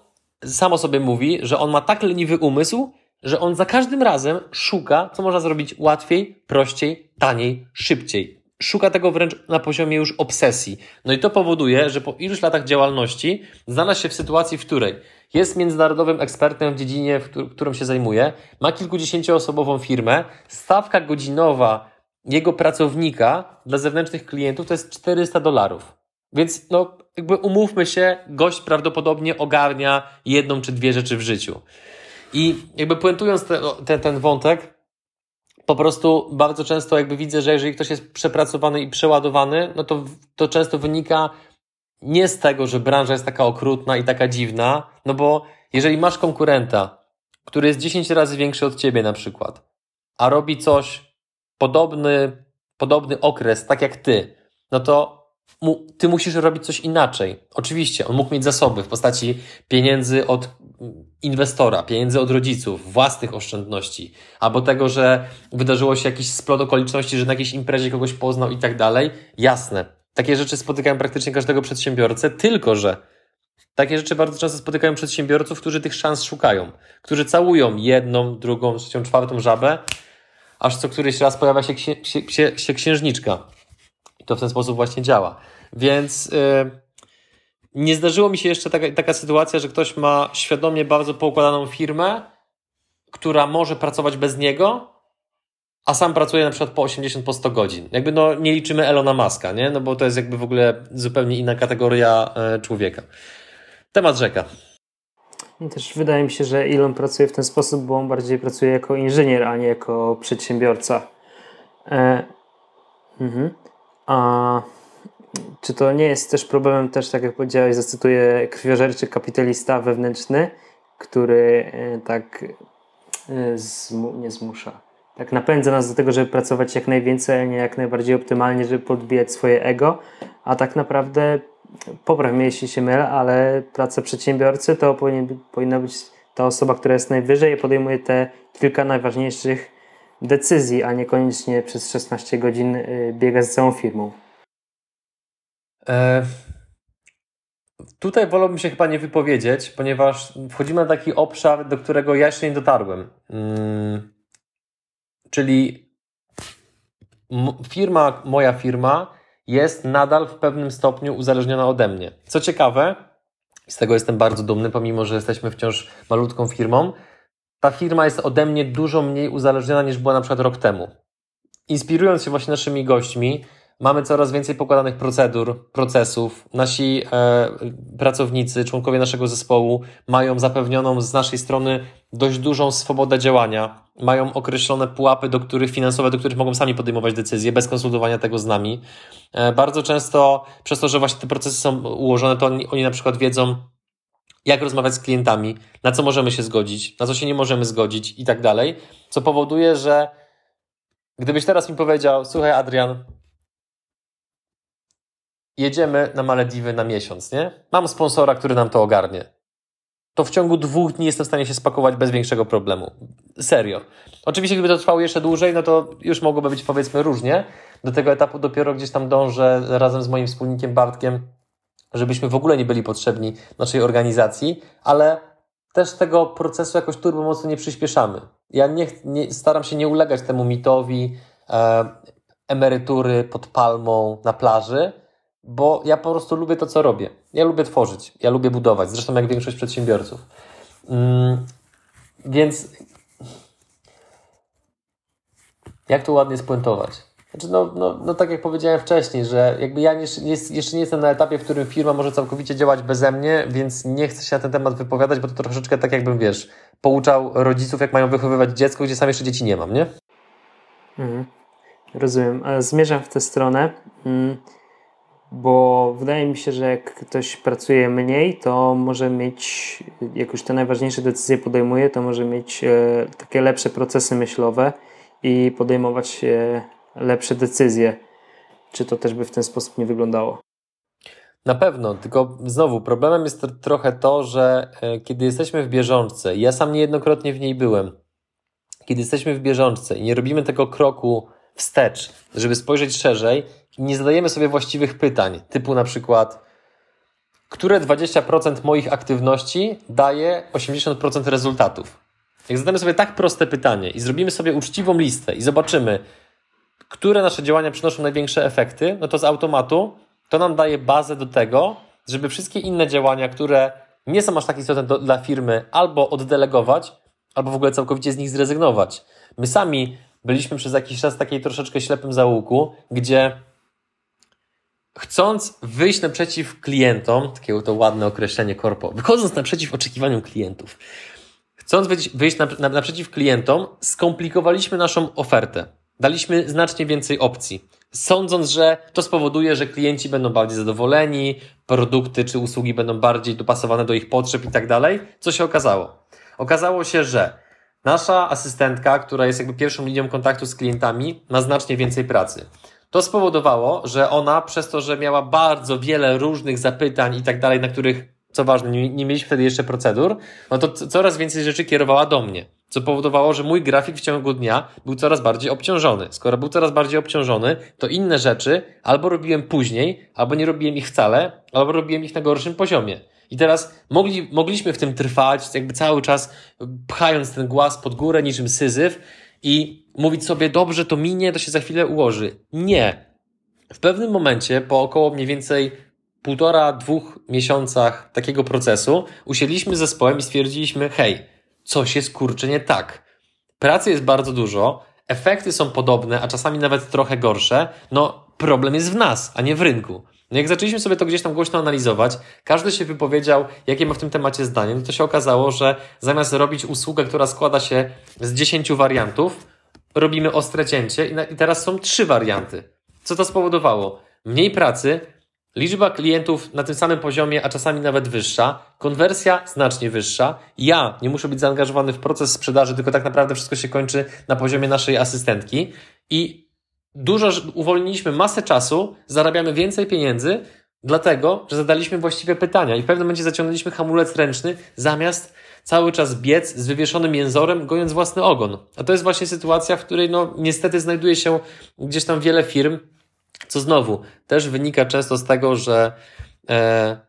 samo sobie mówi, że on ma tak leniwy umysł, że on za każdym razem szuka, co można zrobić łatwiej, prościej, taniej, szybciej. Szuka tego wręcz na poziomie już obsesji. No i to powoduje, że po iluś latach działalności znalazł się w sytuacji, w której jest międzynarodowym ekspertem w dziedzinie, w którą się zajmuje, ma kilkudziesięcioosobową firmę, stawka godzinowa jego pracownika dla zewnętrznych klientów to jest 400 dolarów. Więc no, jakby umówmy się, gość prawdopodobnie ogarnia jedną czy dwie rzeczy w życiu. I jakby puentując te, te, ten wątek, po prostu bardzo często jakby widzę, że jeżeli ktoś jest przepracowany i przeładowany, no to, to często wynika nie z tego, że branża jest taka okrutna i taka dziwna, no bo jeżeli masz konkurenta, który jest 10 razy większy od ciebie na przykład, a robi coś podobny, podobny okres, tak jak ty, no to mu, ty musisz robić coś inaczej. Oczywiście, on mógł mieć zasoby w postaci pieniędzy od inwestora, pieniędzy od rodziców, własnych oszczędności, albo tego, że wydarzyło się jakiś splot okoliczności, że na jakiejś imprezie kogoś poznał i tak dalej. Jasne. Takie rzeczy spotykają praktycznie każdego przedsiębiorcę, tylko że takie rzeczy bardzo często spotykają przedsiębiorców, którzy tych szans szukają, którzy całują jedną, drugą, trzecią, czwartą żabę, aż co któryś raz pojawia się, księ, się, się księżniczka. To w ten sposób właśnie działa. Więc yy, nie zdarzyło mi się jeszcze taka, taka sytuacja, że ktoś ma świadomie bardzo poukładaną firmę, która może pracować bez niego, a sam pracuje na przykład po 80, po 100 godzin. Jakby no nie liczymy Elona Muska, nie? No bo to jest jakby w ogóle zupełnie inna kategoria e, człowieka. Temat rzeka. I też wydaje mi się, że Elon pracuje w ten sposób, bo on bardziej pracuje jako inżynier, a nie jako przedsiębiorca. E, mhm. A czy to nie jest też problemem, też tak jak powiedziałeś, zacytuję krwiożerczy kapitalista wewnętrzny, który e, tak e, zmu, nie zmusza, tak napędza nas do tego, żeby pracować jak najwięcej, a nie jak najbardziej optymalnie, żeby podbijać swoje ego, a tak naprawdę popraw mnie jeśli się mylę, ale praca przedsiębiorcy to powinien, powinna być ta osoba, która jest najwyżej i podejmuje te kilka najważniejszych decyzji, a niekoniecznie przez 16 godzin y, biega z całą firmą. E, tutaj wolałbym się chyba nie wypowiedzieć, ponieważ wchodzimy na taki obszar, do którego ja jeszcze nie dotarłem. Hmm, czyli firma, moja firma jest nadal w pewnym stopniu uzależniona ode mnie. Co ciekawe, z tego jestem bardzo dumny, pomimo że jesteśmy wciąż malutką firmą, ta firma jest ode mnie dużo mniej uzależniona niż była na przykład rok temu. Inspirując się właśnie naszymi gośćmi, Mamy coraz więcej pokładanych procedur, procesów. Nasi e, pracownicy, członkowie naszego zespołu mają zapewnioną z naszej strony dość dużą swobodę działania. Mają określone pułapy do których, finansowe, do których mogą sami podejmować decyzje, bez konsultowania tego z nami. E, bardzo często, przez to, że właśnie te procesy są ułożone, to oni, oni na przykład wiedzą, jak rozmawiać z klientami, na co możemy się zgodzić, na co się nie możemy zgodzić i tak dalej, co powoduje, że gdybyś teraz mi powiedział, słuchaj Adrian, jedziemy na Malediwy na miesiąc, nie? Mam sponsora, który nam to ogarnie. To w ciągu dwóch dni jestem w stanie się spakować bez większego problemu. Serio. Oczywiście, gdyby to trwało jeszcze dłużej, no to już mogłoby być powiedzmy różnie. Do tego etapu dopiero gdzieś tam dążę razem z moim wspólnikiem Bartkiem, żebyśmy w ogóle nie byli potrzebni naszej organizacji, ale też tego procesu jakoś turbo mocno nie przyspieszamy. Ja nie, nie staram się nie ulegać temu mitowi e, emerytury pod palmą na plaży, bo ja po prostu lubię to, co robię. Ja lubię tworzyć, ja lubię budować, zresztą jak większość przedsiębiorców. Mm, więc jak to ładnie spuentować? Znaczy, no, no, no tak jak powiedziałem wcześniej, że jakby ja jeszcze nie, jestem na etapie, w którym firma może całkowicie działać beze mnie, więc nie chcę się na ten temat wypowiadać, bo to troszeczkę tak jakbym, wiesz, pouczał rodziców, jak mają wychowywać dziecko, gdzie sam jeszcze dzieci nie mam, nie? Mhm. Rozumiem. Zmierzam w tę stronę. Mm bo wydaje mi się, że jak ktoś pracuje mniej, to może mieć, jak już te najważniejsze decyzje podejmuje, to może mieć e, takie lepsze procesy myślowe i podejmować lepsze decyzje. Czy to też by w ten sposób nie wyglądało? Na pewno, tylko znowu problemem jest trochę to, że e, kiedy jesteśmy w bieżączce, ja sam niejednokrotnie w niej byłem, kiedy jesteśmy w bieżączce i nie robimy tego kroku wstecz, żeby spojrzeć szerzej, nie zadajemy sobie właściwych pytań, typu na przykład, które 20% moich aktywności daje 80% rezultatów. Jak zadamy sobie tak proste pytanie i zrobimy sobie uczciwą listę i zobaczymy, które nasze działania przynoszą największe efekty, no to z automatu to nam daje bazę do tego, żeby wszystkie inne działania, które nie są aż tak istotne do, dla firmy, albo oddelegować, albo w ogóle całkowicie z nich zrezygnować. My sami byliśmy przez jakiś czas w takiej troszeczkę ślepym zaułku, gdzie chcąc wyjść naprzeciw klientom, takie to ładne określenie korpo, wychodząc naprzeciw oczekiwaniom klientów, chcąc wyjść naprzeciw klientom, skomplikowaliśmy naszą ofertę. Daliśmy znacznie więcej opcji, sądząc, że to spowoduje, że klienci będą bardziej zadowoleni, produkty czy usługi będą bardziej dopasowane do ich potrzeb i tak dalej. Co się okazało? Okazało się, że nasza asystentka, która jest jakby pierwszą linią kontaktu z klientami, ma znacznie więcej pracy to spowodowało, że ona przez to, że miała bardzo wiele różnych zapytań i tak dalej, na których, co ważne, nie, mieliśmy wtedy jeszcze procedur, no to coraz więcej rzeczy kierowała do mnie. Co powodowało, że mój grafik w ciągu dnia był coraz bardziej obciążony. Skoro był coraz bardziej obciążony, to inne rzeczy albo robiłem później, albo nie robiłem ich wcale, albo robiłem ich na gorszym poziomie. I teraz mogli, mogliśmy w tym trwać, jakby cały czas pchając ten głaz pod górę niczym syzyf i mówić sobie, dobrze, to minie, to się za chwilę ułoży. Nie. W pewnym momencie, po około mniej więcej półtora, dwóch miesiącach takiego procesu, usiedliśmy z zespołem i stwierdziliśmy, hej, coś jest kurczę nie tak. Pracy jest bardzo dużo, efekty są podobne, a czasami nawet trochę gorsze. No, problem jest w nas, a nie w rynku. No jak zaczęliśmy sobie to gdzieś tam głośno analizować, każdy się wypowiedział, jakie ma w tym temacie zdanie, no to się okazało, że zamiast robić usługę, która składa się z 10 wariantów, robimy ostre cięcie i teraz są trzy warianty. Co to spowodowało? Mniej pracy, liczba klientów na tym samym poziomie, a czasami nawet wyższa, konwersja znacznie wyższa. Ja nie muszę być zaangażowany w proces sprzedaży, tylko tak naprawdę wszystko się kończy na poziomie naszej asystentki i dużo uwolniliśmy masę czasu, zarabiamy więcej pieniędzy, dlatego, że zadaliśmy właściwe pytania i w pewnym momencie zaciągnęliśmy hamulec ręczny zamiast cały czas biec z wywieszonym jęzorem, gojąc własny ogon. A to jest właśnie sytuacja, w której no niestety znajduje się gdzieś tam wiele firm, co znowu też wynika często z tego, że e,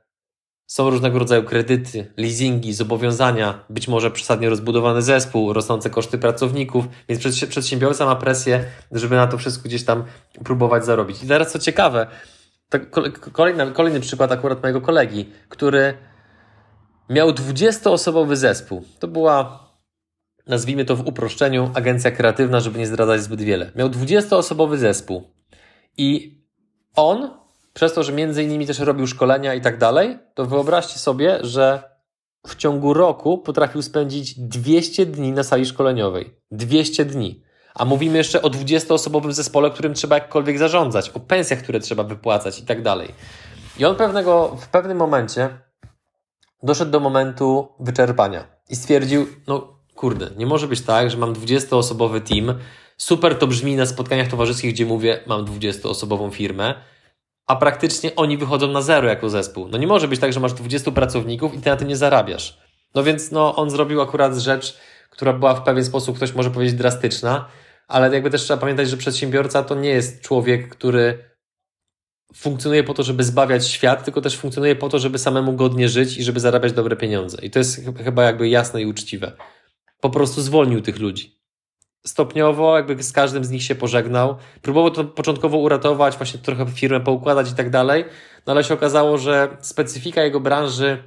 są różnego rodzaju kredyty, leasingi, zobowiązania, być może przesadnie rozbudowany zespół, rosnące koszty pracowników, więc przedsiębiorca ma presję, żeby na to wszystko gdzieś tam próbować zarobić. I teraz co ciekawe, kolejny, kolejny przykład akurat mojego kolegi, który miał 20-osobowy zespół. To była, nazwijmy to w uproszczeniu, agencja kreatywna, żeby nie zdradzać zbyt wiele. Miał 20-osobowy zespół i on, przez to, że między innymi też robił szkolenia i tak dalej, to wyobraźcie sobie, że w ciągu roku potrafił spędzić 200 dni na sali szkoleniowej. 200 dni. A mówimy jeszcze o 20-osobowym zespole, którym trzeba jakkolwiek zarządzać, o pensjach, które trzeba wypłacać i tak dalej. I on pewnego, w pewnym momencie doszedł do momentu wyczerpania i stwierdził, no kurde, nie może być tak, że mam 20-osobowy team, super to brzmi na spotkaniach towarzyskich, gdzie mówię, mam 20-osobową firmę, a praktycznie oni wychodzą na zero jako zespół. No nie może być tak, że masz 20 pracowników i ty na tym nie zarabiasz. No więc no, on zrobił akurat rzecz, która była w pewien sposób, ktoś może powiedzieć, drastyczna, ale jakby też trzeba pamiętać, że przedsiębiorca to nie jest człowiek, który funkcjonuje po to, żeby zbawiać świat, tylko też funkcjonuje po to, żeby samemu godnie żyć i żeby zarabiać dobre pieniądze. I to jest chyba jakby jasne i uczciwe. Po prostu zwolnił tych ludzi. Stopniowo jakby z każdym z nich się pożegnał. Próbował to początkowo uratować, właśnie trochę firmę poukładać i tak dalej, no ale się okazało, że specyfika jego branży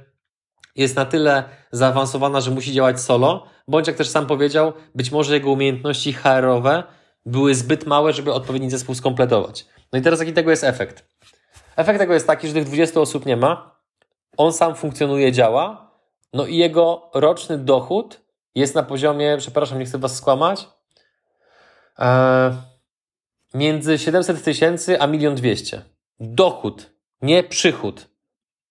jest na tyle zaawansowana, że musi działać solo, bądź jak też sam powiedział, być może jego umiejętności HR-owe były zbyt małe, żeby odpowiedni zespół skompletować. No i teraz jaki tego jest efekt? Efekt tego jest taki, że tych 20 osób nie ma, on sam funkcjonuje, działa, no i jego roczny dochód jest na poziomie, przepraszam, nie chcę Was skłamać, między 700 tysięcy a 1 200. Dochód, nie przychód.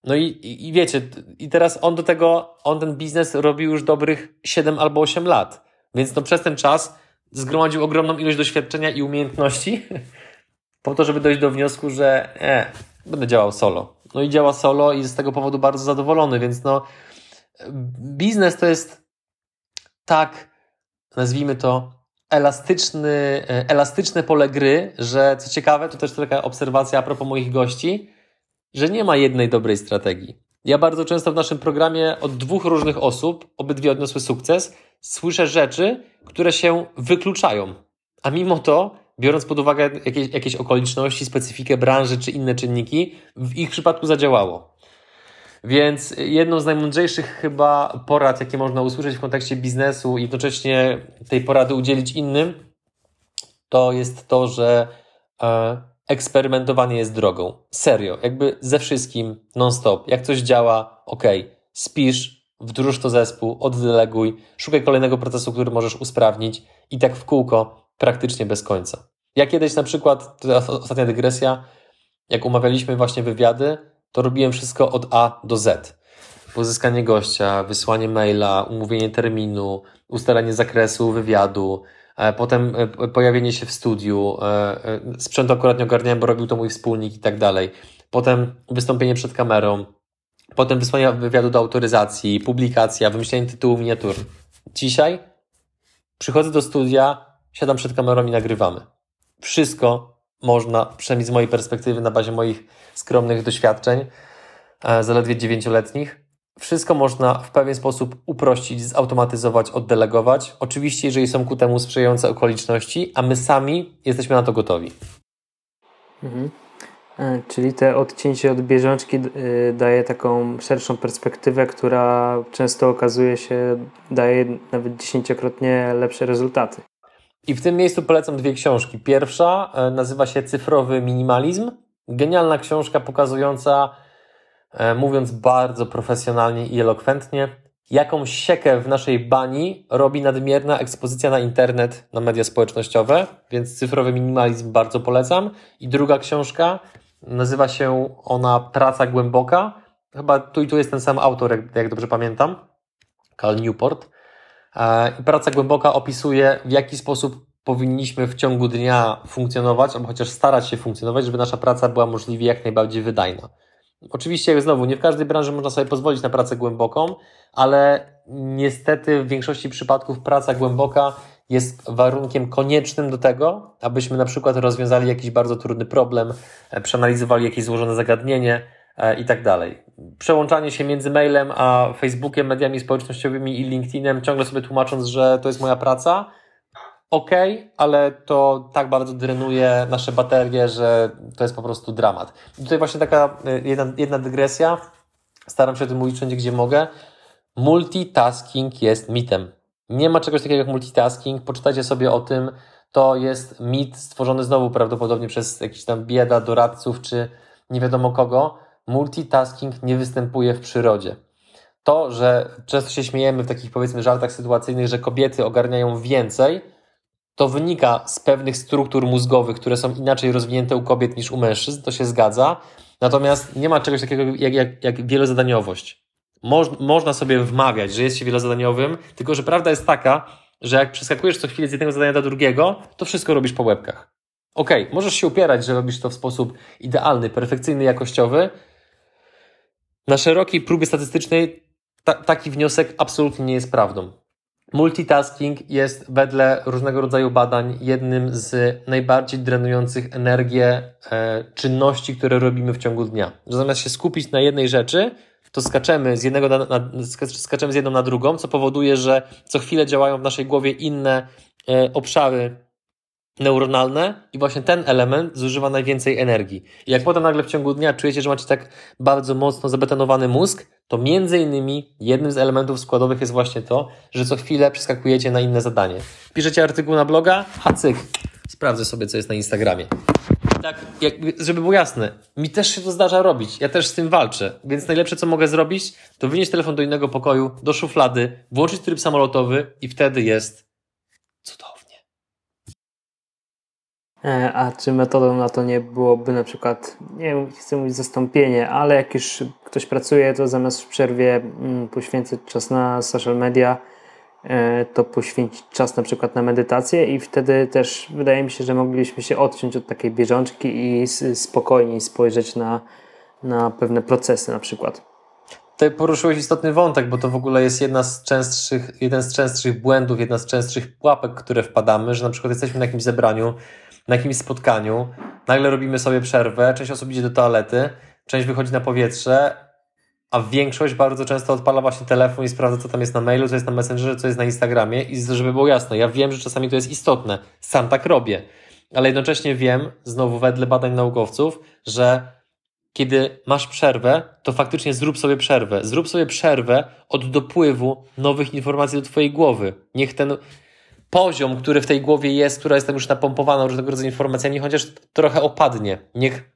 No i, i, i wiecie, i teraz on do tego, on ten biznes robił już dobrych 7 albo 8 lat. Więc no przez ten czas zgromadził ogromną ilość doświadczenia i umiejętności po to, żeby dojść do wniosku, że e, będę działał solo. No i działa solo i jest z tego powodu bardzo zadowolony, więc no biznes to jest tak, nazwijmy to, elastyczny, e, elastyczne pole gry, że co ciekawe, to też taka obserwacja a propos moich gości, że nie ma jednej dobrej strategii. Ja bardzo często w naszym programie od dwóch różnych osób, obydwie odniosły sukces, słyszę rzeczy, które się wykluczają. A mimo to, biorąc pod uwagę jakieś, jakieś okoliczności, specyfikę branży czy inne czynniki, w ich przypadku zadziałało. Więc jedną z najmądrzejszych chyba porad, jakie można usłyszeć w kontekście biznesu i jednocześnie tej porady udzielić innym, to jest to, że e, eksperymentowanie jest drogą. Serio, jakby ze wszystkim, non-stop. Jak coś działa, ok, spisz, wdróż to zespół, oddeleguj, szukaj kolejnego procesu, który możesz usprawnić i tak w kółko, praktycznie bez końca. Ja kiedyś na przykład, to ostatnia dygresja, jak umawialiśmy właśnie wywiady, to robiłem wszystko od A do Z. Pozyskanie gościa, wysłanie maila, umówienie terminu, ustalenie zakresu wywiadu, E, potem e, pojawienie się w studiu, sprzętu akurat nie ogarniałem, bo robił to mój wspólnik i tak dalej. Potem wystąpienie przed kamerą, potem wysłanie wywiadu do autoryzacji, publikacja, wymyślenie tytułu miniatur. Dzisiaj przychodzę do studia, siadam przed kamerą i nagrywamy. Wszystko można, przynajmniej z mojej perspektywy, na bazie moich skromnych doświadczeń, zaledwie dziewięcioletnich, wszystko można w pewien sposób uprościć, zautomatyzować, oddelegować. Oczywiście, jeżeli są ku temu sprzyjające okoliczności, a my sami jesteśmy na to gotowi. Mhm. E, czyli te odcięcie od bieżączki e, daje taką szerszą perspektywę, która często okazuje się, daje nawet dziesięciokrotnie lepsze rezultaty. I w tym miejscu polecam dwie książki. Pierwsza e, nazywa się Cyfrowy Minimalizm. Genialna książka pokazująca E, mówiąc bardzo profesjonalnie i elokwentnie, jaką siekę w naszej bani robi nadmierna ekspozycja na internet, na media społecznościowe, więc cyfrowy minimalizm bardzo polecam. I druga książka nazywa się ona Praca Głęboka. Chyba tu i tu jest ten sam autor, jak, dobrze pamiętam, Cal Newport. E, I Praca Głęboka opisuje, w jaki sposób powinniśmy w ciągu dnia funkcjonować, albo chociaż starać się funkcjonować, żeby nasza praca była możliwie jak najbardziej wydajna. Oczywiście, znowu, nie w każdej branży można sobie pozwolić na pracę głęboką, ale niestety w większości przypadków praca głęboka jest warunkiem koniecznym do tego, abyśmy na przykład rozwiązali jakiś bardzo trudny problem, e, przeanalizowali jakieś złożone zagadnienie i tak dalej. Przełączanie się między mailem a Facebookiem, mediami społecznościowymi i LinkedInem, ciągle sobie tłumacząc, że to jest moja praca, ok, ale to tak bardzo drenuje nasze baterie, że to jest po prostu dramat. Tutaj właśnie taka y, jedna, jedna dygresja. Staram się o tym mówić wszędzie, gdzie mogę. Multitasking jest mitem. Nie ma czegoś takiego jak multitasking. Poczytajcie sobie o tym. To jest mit stworzony znowu prawdopodobnie przez jakiś tam bieda, doradców czy nie wiadomo kogo. Multitasking nie występuje w przyrodzie. To, że często się śmiejemy w takich powiedzmy żartach sytuacyjnych, że kobiety ogarniają więcej, to wynika z pewnych struktur mózgowych, które są inaczej rozwinięte u kobiet niż u mężczyzn, to się zgadza. Natomiast nie ma czegoś takiego jak, jak, jak wielozadaniowość. Moż, można sobie wmawiać, że jest się wielozadaniowym, tylko że prawda jest taka, że jak przeskakujesz co chwilę z jednego zadania do drugiego, to wszystko robisz po łebkach. Okej, okay, możesz się upierać, że robisz to w sposób idealny, perfekcyjny, jakościowy. Na szerokiej próbie statystycznej ta, taki wniosek absolutnie nie jest prawdą. Multitasking jest wedle różnego rodzaju badań jednym z najbardziej drenujących energię e, czynności, które robimy w ciągu dnia. Zamiast się skupić na jednej rzeczy, to skaczemy z, jednego na, na, skaczemy z jedną na drugą, co powoduje, że co chwilę działają w naszej głowie inne e, obszary neuronalne i właśnie ten element zużywa najwięcej energii. I jak potem nagle w ciągu dnia czujecie, że macie tak bardzo mocno zabetonowany mózg, to między innymi jednym z elementów składowych jest właśnie to, że co chwilę przeskakujecie na inne zadanie. Piszecie artykuł na bloga, a cyk, sprawdzę sobie, co jest na Instagramie. Tak, jak, żeby było jasne, mi też się to zdarza robić, ja też z tym walczę, więc najlepsze, co mogę zrobić, to wynieść telefon do innego pokoju, do szuflady, włączyć tryb samolotowy i wtedy jest cudownie. E, a czy metodą na to nie byłoby na przykład, nie chcę mówić zastąpienie, ale jak już ktoś pracuje, to zamiast w przerwie mm, poświęcić czas na social media, e, to poświęcić czas na przykład na medytację i wtedy też wydaje mi się, że moglibyśmy się odciąć od takiej bieżączki i spokojniej spojrzeć na, na pewne procesy na przykład. Tutaj poruszyłeś istotny wątek, bo to w ogóle jest jedna z częstszych, jeden z częstszych błędów, jedna z częstszych pułapek, które wpadamy, że na przykład jesteśmy na jakimś zebraniu, na jakimś spotkaniu, nagle robimy sobie przerwę, część osób idzie do toalety, część wychodzi na powietrze, a większość bardzo często odpala właśnie telefon i sprawdza, co tam jest na mailu, co jest na Messengerze, co jest na Instagramie i żeby było jasne, ja wiem, że czasami to jest istotne, sam tak robię, ale jednocześnie wiem, znowu wedle badań naukowców, że kiedy masz przerwę, to faktycznie zrób sobie przerwę. Zrób sobie przerwę od dopływu nowych informacji do Twojej głowy. Niech ten poziom, który w tej głowie jest, która jest tam już napompowana różnego rodzaju informacjami, chociaż trochę opadnie. Niech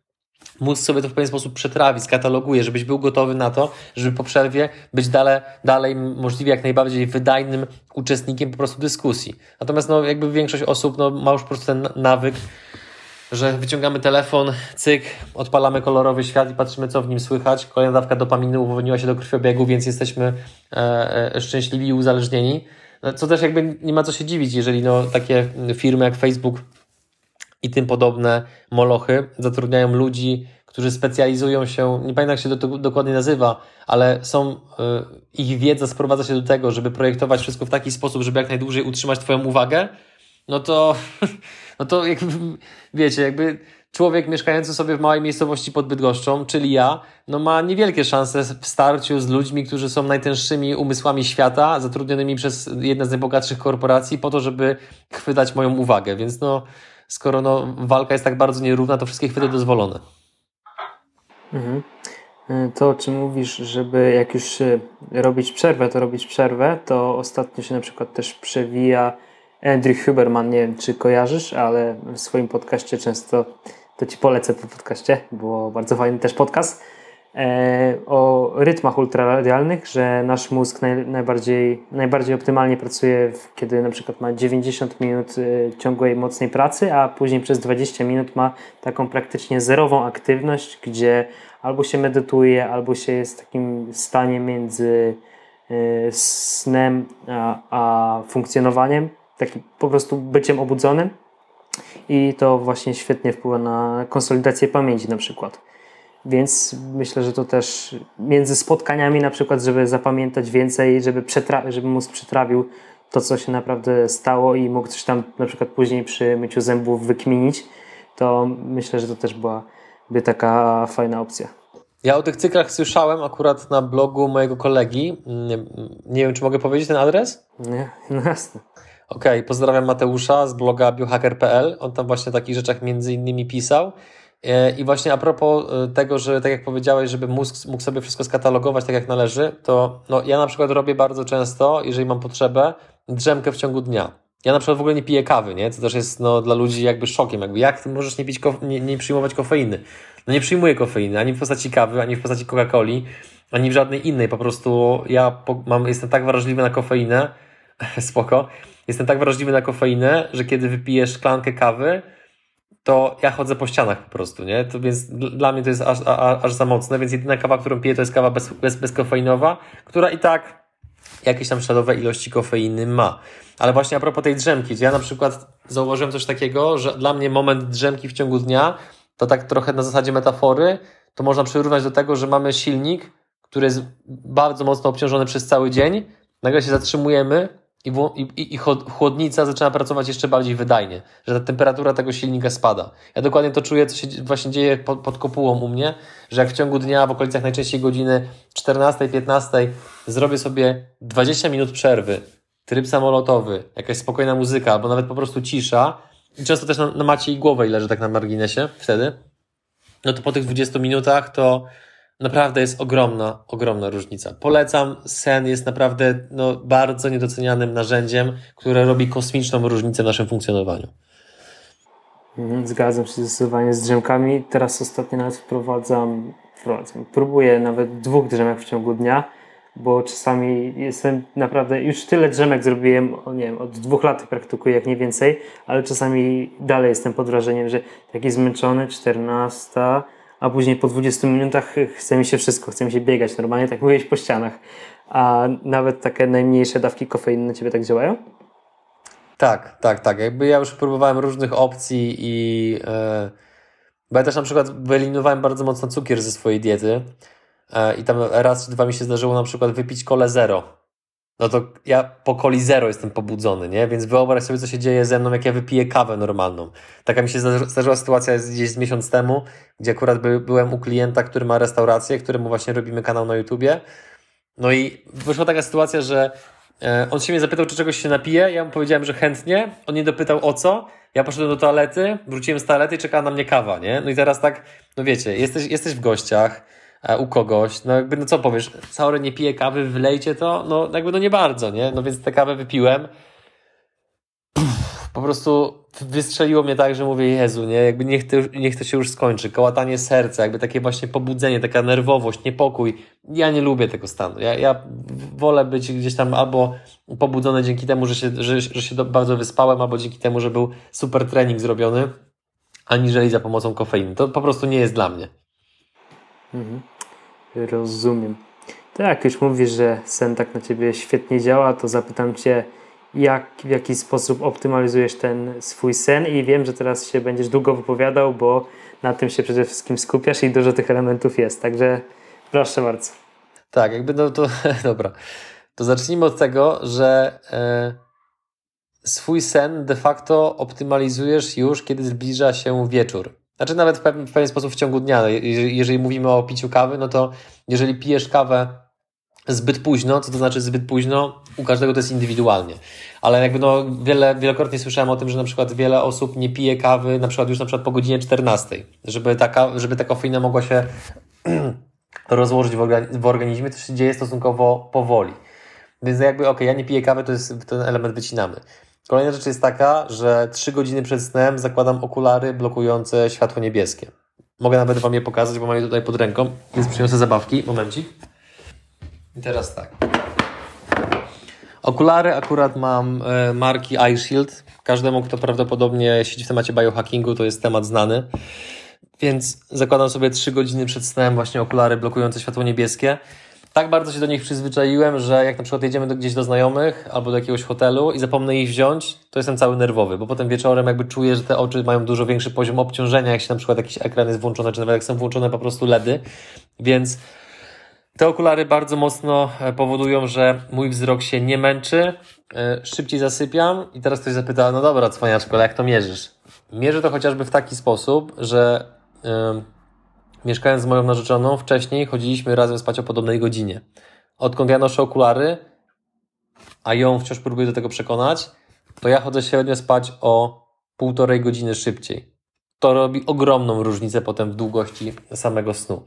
mózg sobie to w pewien sposób przetrawi, skataloguje, żebyś był gotowy na to, żeby po przerwie być dalej, dalej możliwie jak najbardziej wydajnym uczestnikiem po prostu dyskusji. Natomiast no, jakby większość osób no, ma już po prostu ten nawyk, że wyciągamy telefon, cyk, odpalamy kolorowy świat i patrzymy, co w nim słychać. Kolejna dawka dopaminu uwolniła się do krwiobiegu, więc jesteśmy e, e, szczęśliwi i uzależnieni. No, co też jakby nie ma co się dziwić, jeżeli no, takie firmy jak Facebook i tym podobne molochy zatrudniają ludzi, którzy specjalizują się, nie pamiętam jak się to dokładnie nazywa, ale są, y, ich wiedza sprowadza się do tego, żeby projektować wszystko w taki sposób, żeby jak najdłużej utrzymać Twoją uwagę, no to, no to jakby, wiecie, jakby człowiek mieszkający sobie w małej miejscowości pod Bydgoszczą, czyli ja, no ma niewielkie szanse w starciu z ludźmi, którzy są najtęższymi umysłami świata, zatrudnionymi przez jedne z najbogatszych korporacji po to, żeby chwytać moją uwagę. Więc no, skoro no, walka jest tak bardzo nierówna, to wszystkie chwyty dozwolone. Mhm. E, to, o czym mówisz, żeby jak już e, robić przerwę, to robić przerwę, to ostatnio się na przykład też przewija Andrew Huberman, nie wiem czy kojarzysz, ale w swoim podcaście często to Ci polecę po podcaście, było bardzo fajny też podcast e, o rytmach ultraradialnych, że nasz mózg naj, najbardziej, najbardziej optymalnie pracuje, kiedy na przykład ma 90 minut e, ciągłej mocnej pracy, a później przez 20 minut ma taką praktycznie zerową aktywność, gdzie albo się medytuje, albo się jest w takim stanie między e, snem a, a funkcjonowaniem, takim po prostu byciem obudzonym i to właśnie świetnie wpływa na konsolidację pamięci na przykład. Więc myślę, że to też między spotkaniami na przykład, żeby zapamiętać więcej, żeby, przetra- żeby mózg przetrawił to, co się naprawdę stało i mógł coś tam na przykład później przy myciu zębów wykminić, to myślę, że to też byłaby taka fajna opcja. Ja o tych cyklach słyszałem akurat na blogu mojego kolegi. Nie, nie wiem, czy mogę powiedzieć ten adres? Nie, no jasne. Okej, okay, pozdrawiam Mateusza z bloga biohacker.pl. On tam właśnie o takich rzeczach między innymi pisał. E, I właśnie a propos e, tego, że tak jak powiedziałeś, żeby mózg mógł sobie wszystko skatalogować tak jak należy, to no, ja na przykład robię bardzo często, jeżeli mam potrzebę, drzemkę w ciągu dnia. Ja na przykład w ogóle nie piję kawy, nie? Co też jest no, dla ludzi jakby szokiem. Jakby jak ty możesz nie, pić nie, nie przyjmować kofeiny? No nie przyjmuję kofeiny, ani w postaci kawy, ani w postaci Coca-Coli, ani w żadnej innej. Po prostu ja mam, jestem tak wrażliwy na kofeinę, spoko, Jestem tak wrażliwy na kofeinę, że kiedy wypiję szklankę kawy, to ja chodzę po ścianach po prostu, nie? To więc dla mnie to jest aż, a, aż za mocne, więc jedyna kawa, którą piję, to jest kawa bez, bez, bezkofeinowa, która i tak jakieś tam śladowe ilości kofeiny ma. Ale właśnie a propos tej drzemki, ja na przykład zauważyłem coś takiego, że dla mnie moment drzemki w ciągu dnia, to tak trochę na zasadzie metafory, to można przyrównać do tego, że mamy silnik, który jest bardzo mocno obciążony przez cały dzień, nagle się zatrzymujemy, i, i, i chłodnica zaczyna pracować jeszcze bardziej wydajnie, że ta temperatura tego silnika spada. Ja dokładnie to czuję, co się właśnie dzieje pod, pod kopułą u mnie, że jak w ciągu dnia, w okolicach najczęściej godziny 14-15 zrobię sobie 20 minut przerwy, tryb samolotowy, jakaś spokojna muzyka, albo nawet po prostu cisza, i często też na, na macie i głowę leży tak na marginesie wtedy, no to po tych 20 minutach to Naprawdę jest ogromna, ogromna różnica. Polecam. Sen jest naprawdę no, bardzo niedocenianym narzędziem, które robi kosmiczną różnicę w naszym funkcjonowaniu. Mhm, zgadzam się zdecydowanie z drzemkami. Teraz ostatnio nawet wprowadzam, wprowadzam próbuję nawet dwóch drzemek w ciągu dnia, bo czasami jestem naprawdę, już tyle drzemek zrobiłem, nie wiem, od dwóch lat praktykuję, jak nie więcej, ale czasami dalej jestem pod wrażeniem, że taki zmęczony, 14, a później po 20 minutach chce mi się wszystko, chce mi się biegać normalnie, tak mówiłeś po ścianach. A nawet takie najmniejsze dawki kofeiny na ciebie tak działają? Tak, tak, tak. Jakby ja już próbowałem różnych opcji i yy, bo ja też na przykład wyeliminowałem bardzo mocno cukier ze swojej diety yy, i tam raz czy dwa mi się zdarzyło na przykład wypić kole zero no to ja po coli zero jestem pobudzony, nie? Więc wyobraź sobie, co się dzieje ze mną, jak ja wypiję kawę normalną. Taka mi się zdarzyła sytuacja gdzieś z miesiąc temu, gdzie akurat by, byłem u klienta, który ma restaurację, któremu właśnie robimy kanał na YouTubie. No i wyszła taka sytuacja, że e, on się mnie zapytał, czy czegoś się napije. Ja mu powiedziałem, że chętnie. On nie dopytał o co. Ja poszedłem do toalety, wróciłem z toalety i czekała na mnie kawa, nie? No i teraz tak, no wiecie, jesteś, jesteś w gościach, u kogoś, no jakby, no co powiesz, sorry, nie piję kawy, wylejcie to, no jakby no nie bardzo, nie? No więc tę kawę wypiłem, po prostu wystrzeliło mnie tak, że mówię, Jezu, nie, jakby niech to, niech to się już skończy, kołatanie serca, jakby takie właśnie pobudzenie, taka nerwowość, niepokój. Ja nie lubię tego stanu. Ja, ja wolę być gdzieś tam albo pobudzony dzięki temu, że się, że, że się bardzo wyspałem, albo dzięki temu, że był super trening zrobiony, aniżeli za pomocą kofeiny. To po prostu nie jest dla mnie. Mhm. Rozumiem. Tak, już mówisz, że sen tak na ciebie świetnie działa, to zapytam cię, jak, w jaki sposób optymalizujesz ten swój sen i wiem, że teraz się będziesz długo wypowiadał, bo na tym się przede wszystkim skupiasz i dużo tych elementów jest, także proszę bardzo. Tak, jakby no to, dobra, to zacznijmy od tego, że e, swój sen de facto optymalizujesz już, kiedy zbliża się wieczór. Znaczy nawet w pewien, w pewien sposób w ciągu dnia. Jeżeli, jeżeli mówimy o piciu kawy, no to jeżeli pijesz kawę zbyt późno, co to znaczy zbyt późno, u każdego to jest indywidualnie. Ale jakby no, wiele, wielokrotnie słyszałem o tym, że na przykład wiele osób nie pije kawy na przykład już na przykład po godzinie 14, żeby ta, żeby ta kofeina mogła się rozłożyć w organizmie, to się dzieje stosunkowo powoli. Więc jakby, ok, ja nie piję kawy, to jest ten element wycinamy. Kolejna rzecz jest taka, że 3 godziny przed snem zakładam okulary blokujące światło niebieskie. Mogę nawet Wam je pokazać, bo mam je tutaj pod ręką, więc przyniosę zabawki. Momencik. I teraz tak. Okulary akurat mam e, marki iShield. Każdemu, kto prawdopodobnie siedzi w temacie biohackingu, to jest temat znany. Więc zakładam sobie 3 godziny przed snem właśnie okulary blokujące światło niebieskie. Tak bardzo się do nich przyzwyczaiłem, że jak na przykład jedziemy do, gdzieś do znajomych albo do jakiegoś hotelu i zapomnę ich wziąć, to jestem cały nerwowy, bo potem wieczorem jakby czuję, że te oczy mają dużo większy poziom obciążenia, jak się na przykład jakiś ekran jest włączony, czy nawet jak są włączone po prostu LEDy. Więc te okulary bardzo mocno e, powodują, że mój wzrok się nie męczy, e, szybciej zasypiam i teraz ktoś zapyta, no dobra, cwaniaczko, ale jak to mierzysz? Mierzę to chociażby w taki sposób, że yy, mieszkając z moją narzeczoną, wcześniej chodziliśmy razem spać o podobnej godzinie. Odkąd ja noszę okulary, a ją wciąż próbuję do tego przekonać, to ja chodzę średnio spać o półtorej godziny szybciej. To robi ogromną różnicę potem w długości samego snu.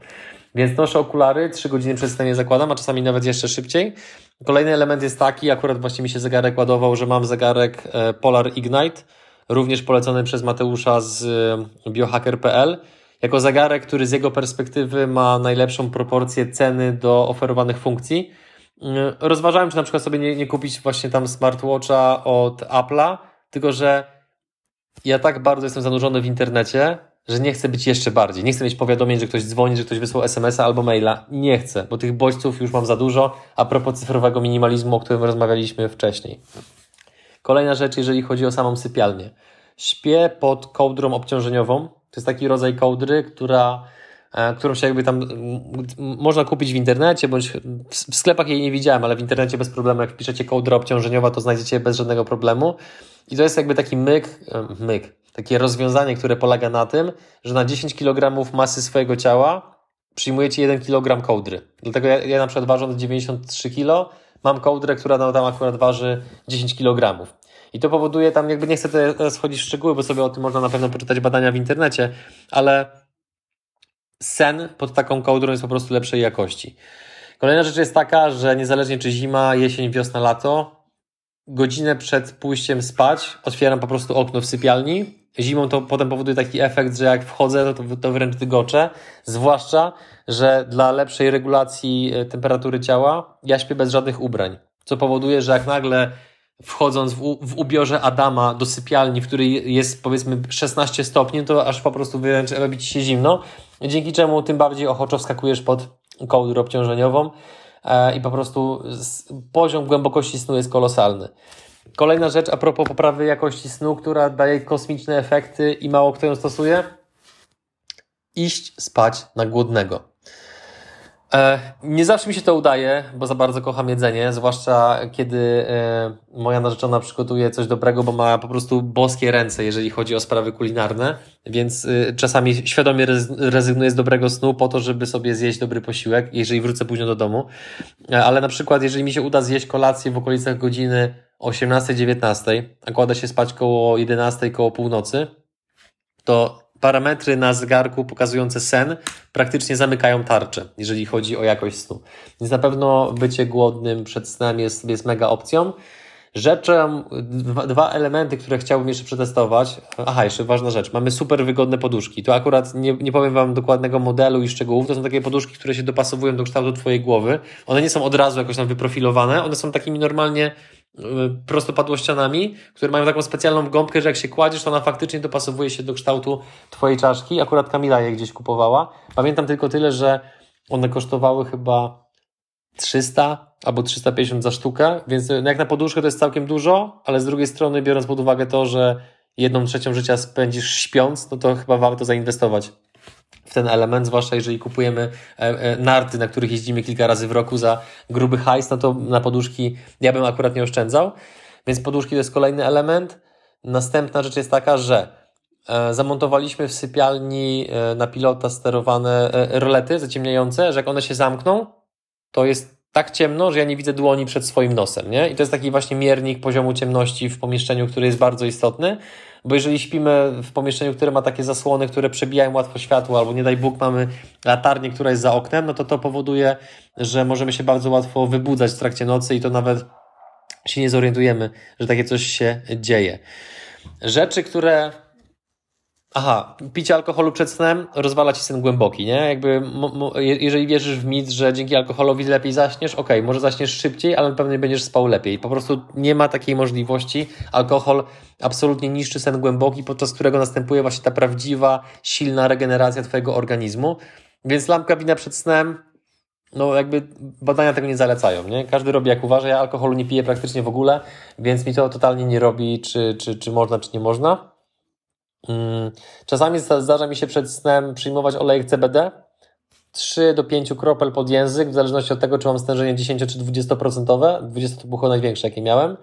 Więc noszę okulary, 3 godziny przed snem je zakładam, a czasami nawet jeszcze szybciej. Kolejny element jest taki, akurat właśnie mi się zegarek ładował, że mam zegarek e, Polar Ignite, również polecony przez Mateusza z e, biohacker.pl. Jako zegarek, który z jego perspektywy ma najlepszą proporcję ceny do oferowanych funkcji. E, rozważałem, czy na przykład sobie nie, nie kupić właśnie tam smartwatcha od Apple'a, tylko że ja tak bardzo jestem zanurzony w internecie, że nie chcę być jeszcze bardziej. Nie chcę mieć powiadomień, że ktoś dzwoni, że ktoś wysłał SMS-a albo maila. Nie chcę, bo tych bodźców już mam za dużo, a propos cyfrowego minimalizmu, o którym rozmawialiśmy wcześniej. Kolejna rzecz, jeżeli chodzi o samą sypialnię. Śpię pod kołdrą obciążeniową. To jest taki rodzaj kołdry, która, e, którą się jakby tam można kupić w internecie, bądź w sklepach jej nie widziałem, ale w internecie bez problemu, jak wpiszecie kołdra obciążeniowa, to znajdziecie bez żadnego problemu. I to jest jakby taki myk, e, myk, takie rozwiązanie, które polega na tym, że na 10 kg masy swojego ciała przyjmujecie 1 kg kołdry. Dlatego ja, ja na przykład ważąc 93 kg, mam kołdrę, która tam akurat waży 10 kg. I to powoduje tam, jakby nie chcę teraz wchodzić w szczegóły, bo sobie o tym można na pewno poczytać badania w internecie, ale sen pod taką kołdrą jest po prostu lepszej jakości. Kolejna rzecz jest taka, że niezależnie czy zima, jesień, wiosna, lato, godzinę przed pójściem spać otwieram po prostu okno w sypialni Zimą to potem powoduje taki efekt, że jak wchodzę, to, to wręcz dygoczę. Zwłaszcza, że dla lepszej regulacji e, temperatury ciała ja śpię bez żadnych ubrań. Co powoduje, że jak nagle wchodząc w, w ubiorze Adama do sypialni, w której jest powiedzmy 16 stopni, to aż po prostu wręcz robi ci się zimno. Dzięki czemu tym bardziej ochoczo wskakujesz pod kołdrę obciążeniową e, i po prostu poziom głębokości snu jest kolosalny. Kolejna rzecz a propos poprawy jakości snu, która daje kosmiczne efekty i mało kto ją stosuje. Iść spać na głodnego. E, nie zawsze mi się to udaje, bo za bardzo kocham jedzenie, zwłaszcza kiedy e, moja narzeczona przygotuje coś dobrego, bo ma po prostu boskie ręce, jeżeli chodzi o sprawy kulinarne, więc e, czasami świadomie rezygnuję z dobrego snu po to, żeby sobie zjeść dobry posiłek, jeżeli wrócę późno do domu. Ale na przykład, jeżeli mi się uda zjeść kolację w okolicach godziny 18-19, a kładę się spać koło 11, koło północy, to parametry na zegarku pokazujące sen praktycznie zamykają tarczę, jeżeli chodzi o jakość snu. Więc na pewno bycie głodnym przed snem jest, jest mega opcją. Rzeczą, dwa, dwa, elementy, które chciałbym jeszcze przetestować. Aha, jeszcze ważna rzecz. Mamy super wygodne poduszki. Tu akurat nie, nie powiem Wam dokładnego modelu i szczegółów. To są takie poduszki, które się dopasowują do kształtu Twojej głowy. One nie są od razu jakoś tam wyprofilowane. One są takimi normalnie prostopadłościanami, które mają taką specjalną gąbkę, że jak się kładziesz, to ona faktycznie dopasowuje się do kształtu Twojej czaszki. Akurat Kamila je gdzieś kupowała. Pamiętam tylko tyle, że one kosztowały chyba 300 albo 350 za sztukę, więc jak na poduszkę to jest całkiem dużo, ale z drugiej strony biorąc pod uwagę to, że jedną trzecią życia spędzisz śpiąc, no to chyba warto zainwestować w ten element, zwłaszcza jeżeli kupujemy e, e, narty, na których jeździmy kilka razy w roku za gruby hajs, no to na poduszki ja bym akurat nie oszczędzał. Więc poduszki to jest kolejny element. Następna rzecz jest taka, że e, zamontowaliśmy w sypialni na pilota sterowane rolety zaciemniające, że jak one się zamkną, to jest tak ciemno, że ja nie widzę dłoni przed swoim nosem, nie? I to jest taki właśnie miernik poziomu ciemności w pomieszczeniu, który jest bardzo istotny, bo jeżeli śpimy w pomieszczeniu, które ma takie zasłony, które przebijają łatwo światło, albo nie daj Bóg mamy latarnię, która jest za oknem, no to to powoduje, że możemy się bardzo łatwo wybudzać w trakcie nocy i to nawet się nie zorientujemy, że takie coś się dzieje. Rzeczy, które Aha, picie alkoholu przed snem rozwala ci sen głęboki, nie? Jakby, jeżeli wierzysz w mit, że dzięki alkoholowi lepiej zaśniesz, okej, okay, może zaśniesz szybciej, ale pewnie będziesz spał lepiej. Po prostu nie ma takiej możliwości. Alkohol absolutnie niszczy sen głęboki, podczas którego następuje właśnie ta prawdziwa, silna regeneracja twojego organizmu. Więc lampka wina przed snem, no jakby badania tego nie zalecają, nie? Każdy robi jak uważa. Ja alkoholu nie piję praktycznie w ogóle, więc mi to totalnie nie robi, czy, czy, czy można, czy nie można. Mm, czasami zdarza mi się przed snem przyjmować olejek CBD, 3 do 5 kropel pod język, w zależności od tego, czy mam stężenie 10 czy 20%. 20 to było największe, jakie miałem.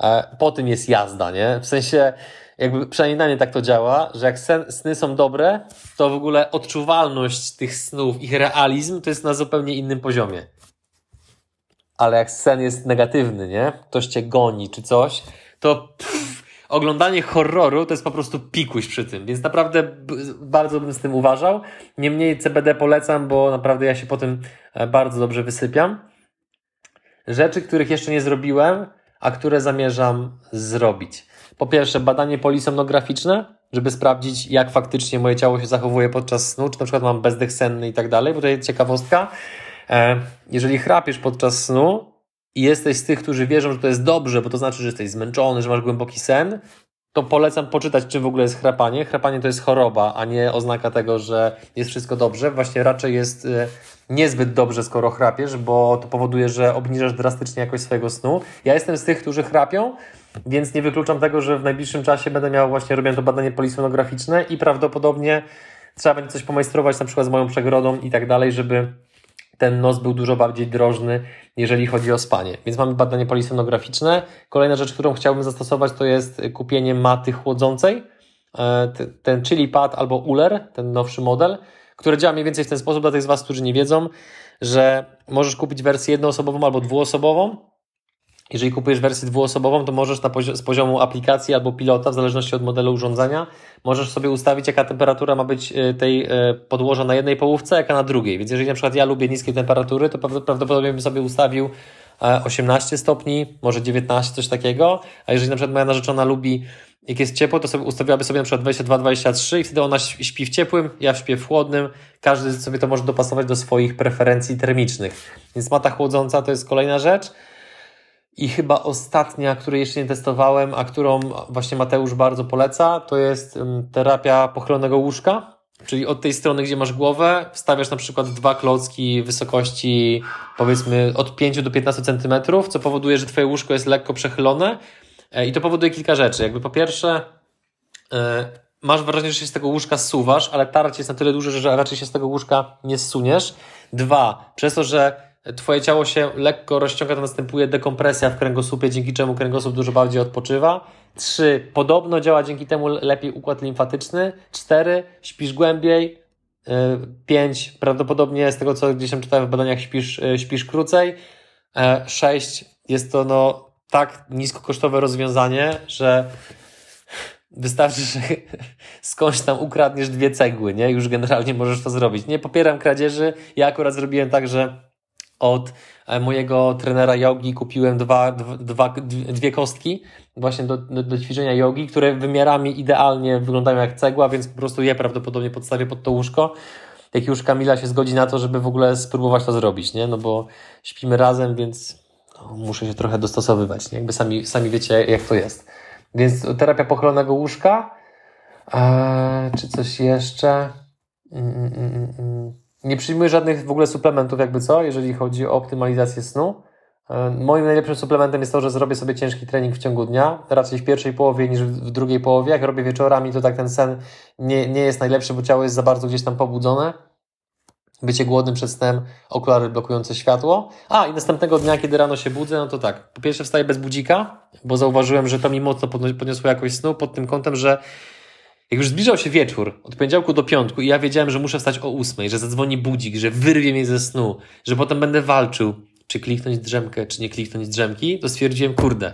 E, po tym jest jazda, nie? W sensie, jakby przynajmniej na mnie tak to działa, że jak sen, sny są dobre, to w ogóle odczuwalność tych snów, ich realizm to jest na zupełnie innym poziomie. Ale jak sen jest negatywny, nie? Ktoś cię goni czy coś, to pff, oglądanie horroru to jest po prostu pikuś przy tym, więc naprawdę bardzo bym z tym uważał. Niemniej CBD polecam, bo naprawdę ja się po tym e, bardzo dobrze wysypiam. Rzeczy, których jeszcze nie zrobiłem, a które zamierzam zrobić. Po pierwsze, badanie polisomnograficzne, żeby sprawdzić, jak faktycznie moje ciało się zachowuje podczas snu, czy na przykład mam bezdech senny i tak dalej, bo tutaj ciekawostka. E, jeżeli chrapiesz podczas snu, i jesteś z tych, którzy wierzą, że to jest dobrze, bo to znaczy, że jesteś zmęczony, że masz głęboki sen, to polecam poczytać, czym w ogóle jest chrapanie. Chrapanie to jest choroba, a nie oznaka tego, że jest wszystko dobrze. Właśnie raczej jest y, niezbyt dobrze, skoro chrapiesz, bo to powoduje, że obniżasz drastycznie jakość swojego snu. Ja jestem z tych, którzy chrapią, więc nie wykluczam tego, że w najbliższym czasie będę miał właśnie, robię to badanie polisonograficzne i prawdopodobnie trzeba będzie coś pomajstrować, na przykład z moją przegrodą i tak dalej, żeby ten nos był dużo bardziej drożny, jeżeli chodzi o spanie. Więc mamy badanie polisonograficzne. Kolejna rzecz, którą chciałbym zastosować, to jest kupienie maty chłodzącej. E, ten Chili Pad albo Uller, ten nowszy model, który działa mniej więcej w ten sposób dla tych z Was, którzy nie wiedzą, że możesz kupić wersję jednoosobową albo dwuosobową jeżeli kupujesz wersję dwuosobową, to możesz na pozi z poziomu aplikacji albo pilota, w zależności od modelu urządzenia, możesz sobie ustawić, jaka temperatura ma być y, tej y, podłoża na jednej połówce, jaka na drugiej. Więc jeżeli na przykład ja lubię niskie temperatury, to prawdopodobnie bym sobie ustawił 18 e, stopni, może 19, coś takiego. A jeżeli na przykład moja narzeczona lubi, jak jest ciepło, to sobie ustawiłaby sobie na przykład 22-23 i wtedy ona śpi w ciepłym, ja śpię w chłodnym. Każdy sobie to może dopasować do swoich preferencji termicznych. Więc mata chłodząca to jest kolejna rzecz. I chyba ostatnia, której jeszcze nie testowałem, a którą właśnie Mateusz bardzo poleca, to jest terapia pochylonego łóżka. Czyli od tej strony, gdzie masz głowę, wstawiasz na przykład dwa klocki wysokości powiedzmy od 5 do 15 centymetrów, co powoduje, że twoje łóżko jest lekko przechylone. E, I to powoduje kilka rzeczy. Jakby po pierwsze, e, masz wrażenie, że się z tego łóżka zsuwasz, ale tarcie jest na tyle duże, że raczej się z tego łóżka nie zsuniesz. Dwa, przez to, że Twoje ciało się lekko rozciąga, to następuje dekompresja w kręgosłupie, dzięki czemu kręgosłup dużo bardziej odpoczywa. Trzy, podobno działa dzięki temu lepiej układ limfatyczny. Cztery, śpisz głębiej. Y, pięć, prawdopodobnie z tego, co gdzieś tam czytałem w badaniach, śpisz, y, śpisz krócej. E, sześć, jest to no tak niskokosztowe rozwiązanie, że wystarczy, że skądś tam ukradniesz dwie cegły, nie? Już generalnie możesz to zrobić. Nie popieram kradzieży. Ja akurat zrobiłem tak, że od e, mojego trenera jogi kupiłem dwa, dwa, dwie kostki właśnie do, do, do ćwiczenia jogi, które wymiarami idealnie wyglądają jak cegła, więc po prostu je prawdopodobnie podstawię pod to łóżko. Jak już Kamila się zgodzi na to, żeby w ogóle spróbować to zrobić, nie? No bo śpimy razem, więc no, muszę się trochę dostosowywać, nie? Jakby sami, sami wiecie, jak to jest. Więc terapia pochylonego łóżka. Eee, czy coś jeszcze? Mm, mm, mm, mm. mm. Nie przyjmuję żadnych w ogóle suplementów, jakby co, jeżeli chodzi o optymalizację snu. E, moim najlepszym suplementem jest to, że zrobię sobie ciężki trening w ciągu dnia, raczej w pierwszej połowie niż w drugiej połowie. Jak robię wieczorami, to tak ten sen nie, nie jest najlepszy, bo ciało jest za bardzo gdzieś tam pobudzone. Bycie głodnym przed snem, okulary blokujące światło. A, i następnego dnia, kiedy rano się budzę, no to tak. Po pierwsze wstaję bez budzika, bo zauważyłem, że to mi mocno podniosło jakość snu pod tym kątem, że jak już zbliżał się wieczór, od poniedziałku do piątku i ja wiedziałem, że muszę wstać o ósmej, że zadzwoni budzik, że wyrwie mnie ze snu, że potem będę walczył, czy kliknąć drzemkę, czy nie kliknąć drzemki, to stwierdziłem, kurde,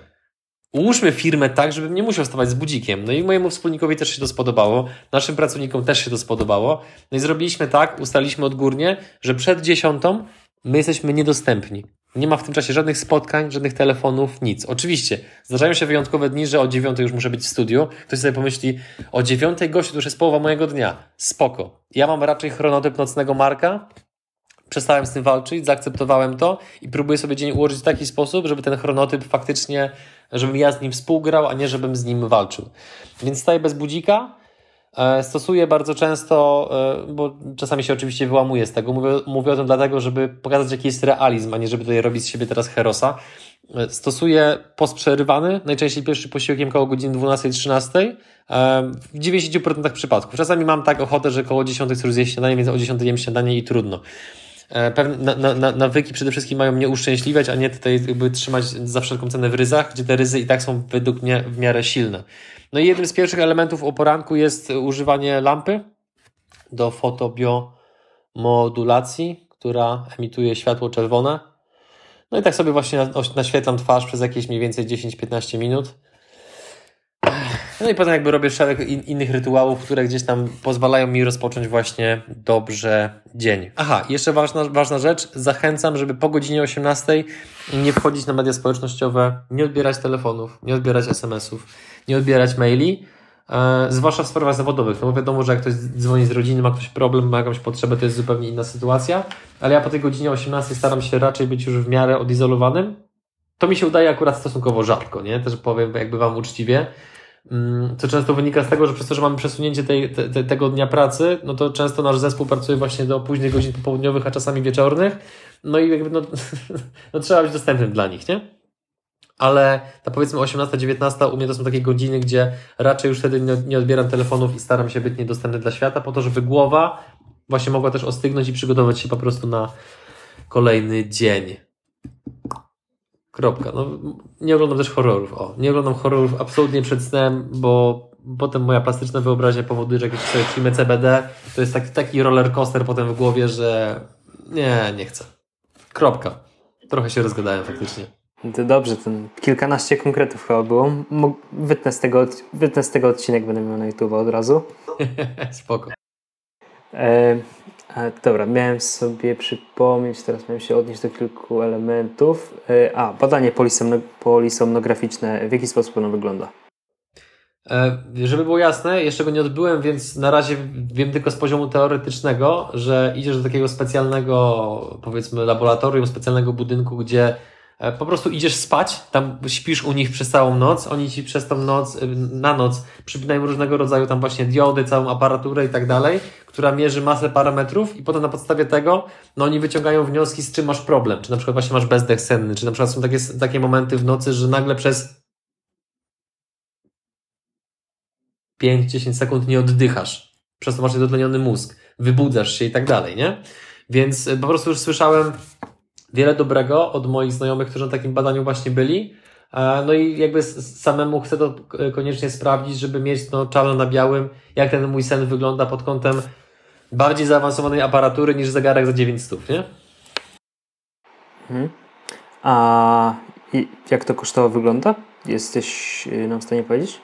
ułóżmy firmę tak, żebym nie musiał wstawać z budzikiem. No i mojemu wspólnikowi też się to spodobało, naszym pracownikom też się to spodobało. No i zrobiliśmy tak, ustaliśmy odgórnie, że przed dziesiątą my jesteśmy niedostępni. Nie ma w tym czasie żadnych spotkań, żadnych telefonów, nic. Oczywiście zdarzają się wyjątkowe dni, że o dziewiątej już muszę być w studiu. Ktoś sobie pomyśli, o dziewiątej gościu to już jest połowa mojego dnia. Spoko. Ja mam raczej chronotyp nocnego Marka, przestałem z tym walczyć, zaakceptowałem to i próbuję sobie dzień ułożyć w taki sposób, żeby ten chronotyp faktycznie, żebym ja z nim współgrał, a nie żebym z nim walczył. Więc staję bez budzika, stosuję bardzo często, e, bo czasami się oczywiście wyłamuję z tego, mówię, mówię o tym dlatego, żeby pokazać jaki jest realizm, a nie żeby tutaj robić z siebie teraz herosa. E, stosuję post przerywany, najczęściej pierwszy posiłkiem koło godziny 12-13, w 90% przypadków. Czasami mam tak ochotę, że koło 10 chcę zjeść śniadanie, więc o 10 jem śniadanie i trudno. E, pewne na, na, nawyki przede wszystkim mają mnie uszczęśliwiać, a nie tutaj jakby trzymać za wszelką cenę w ryzach, gdzie te ryzy i tak są według mnie w miarę silne. No i jednym z pierwszych elementów o poranku jest używanie lampy do fotobiomodulacji, która emituje światło czerwone. No i tak sobie właśnie naświetlam twarz przez jakieś mniej więcej 10-15 minut. No i potem jakby robię szereg in, innych rytuałów, które gdzieś tam pozwalają mi rozpocząć właśnie dobrze dzień. Aha, jeszcze ważna, ważna rzecz. Zachęcam, żeby po godzinie 18 nie wchodzić na media społecznościowe, nie odbierać telefonów, nie odbierać SMS-ów, nie odbierać maili, e, zwłaszcza w sprawach zawodowych. No bo wiadomo, że jak ktoś dzwoni z rodziny, ma ktoś problem, ma jakąś potrzebę, to jest zupełnie inna sytuacja, ale ja po tej godzinie 18 staram się raczej być już w miarę odizolowanym. To mi się udaje akurat stosunkowo rzadko, nie? Też powiem jakby Wam uczciwie. Mm, co często wynika z tego, że przez to, że mamy przesunięcie tej, te, tego dnia pracy, no to często nasz zespół pracuje właśnie do późnych godzin popołudniowych, a czasami wieczornych, no i jakby no, no trzeba być dostępnym dla nich, nie? Ale ta powiedzmy 18-19 u mnie to są takie godziny, gdzie raczej już wtedy nie, nie odbieram telefonów i staram się być niedostępny dla świata, po to, żeby głowa właśnie mogła też ostygnąć i przygotować się po prostu na kolejny dzień. Kropka. No, nie oglądam też horrorów. O, nie oglądam horrorów absolutnie przed snem, bo potem moja plastyczna wyobraźnia powoduje, że jak sobie przyjmę CBD, to jest taki, taki roller coaster potem w głowie, że nie, nie chcę. Kropka. Trochę się rozgadałem faktycznie. To dobrze, ten kilkanaście konkretów chyba było. Wytnę z tego, wytnę z tego odcinek, będę miał na YouTube od razu. Spoko. Dobra, miałem sobie przypomnieć, teraz miałem się odnieść do kilku elementów. E, a, badanie polisomnograficzne, w jaki sposób ono wygląda? E, żeby było jasne, jeszcze go nie odbyłem, więc na razie wiem tylko z poziomu teoretycznego, że idziesz do takiego specjalnego, powiedzmy, laboratorium, specjalnego budynku, gdzie po prostu idziesz spać, tam śpisz u nich przez całą noc, oni ci przez tą noc, y, na noc przypinają różnego rodzaju tam właśnie diody, całą aparaturę i tak dalej, która mierzy masę parametrów i potem na podstawie tego, no oni wyciągają wnioski, z czym masz problem, czy na przykład właśnie masz bezdech senny, czy na przykład są takie, takie momenty w nocy, że nagle przez 5-10 sekund nie oddychasz, przez to masz niedotleniony mózg, wybudzasz się i tak dalej, nie? Więc y, po prostu już słyszałem wiele dobrego od moich znajomych, którzy na takim badaniu właśnie byli. E, no i jakby samemu chcę to koniecznie sprawdzić, żeby mieć no, czarno na białym, jak ten mój sen wygląda pod kątem bardziej zaawansowanej aparatury niż zegarek za 900, nie? Mhm. A jak to kosztowo wygląda? Jesteś y, nam w stanie powiedzieć?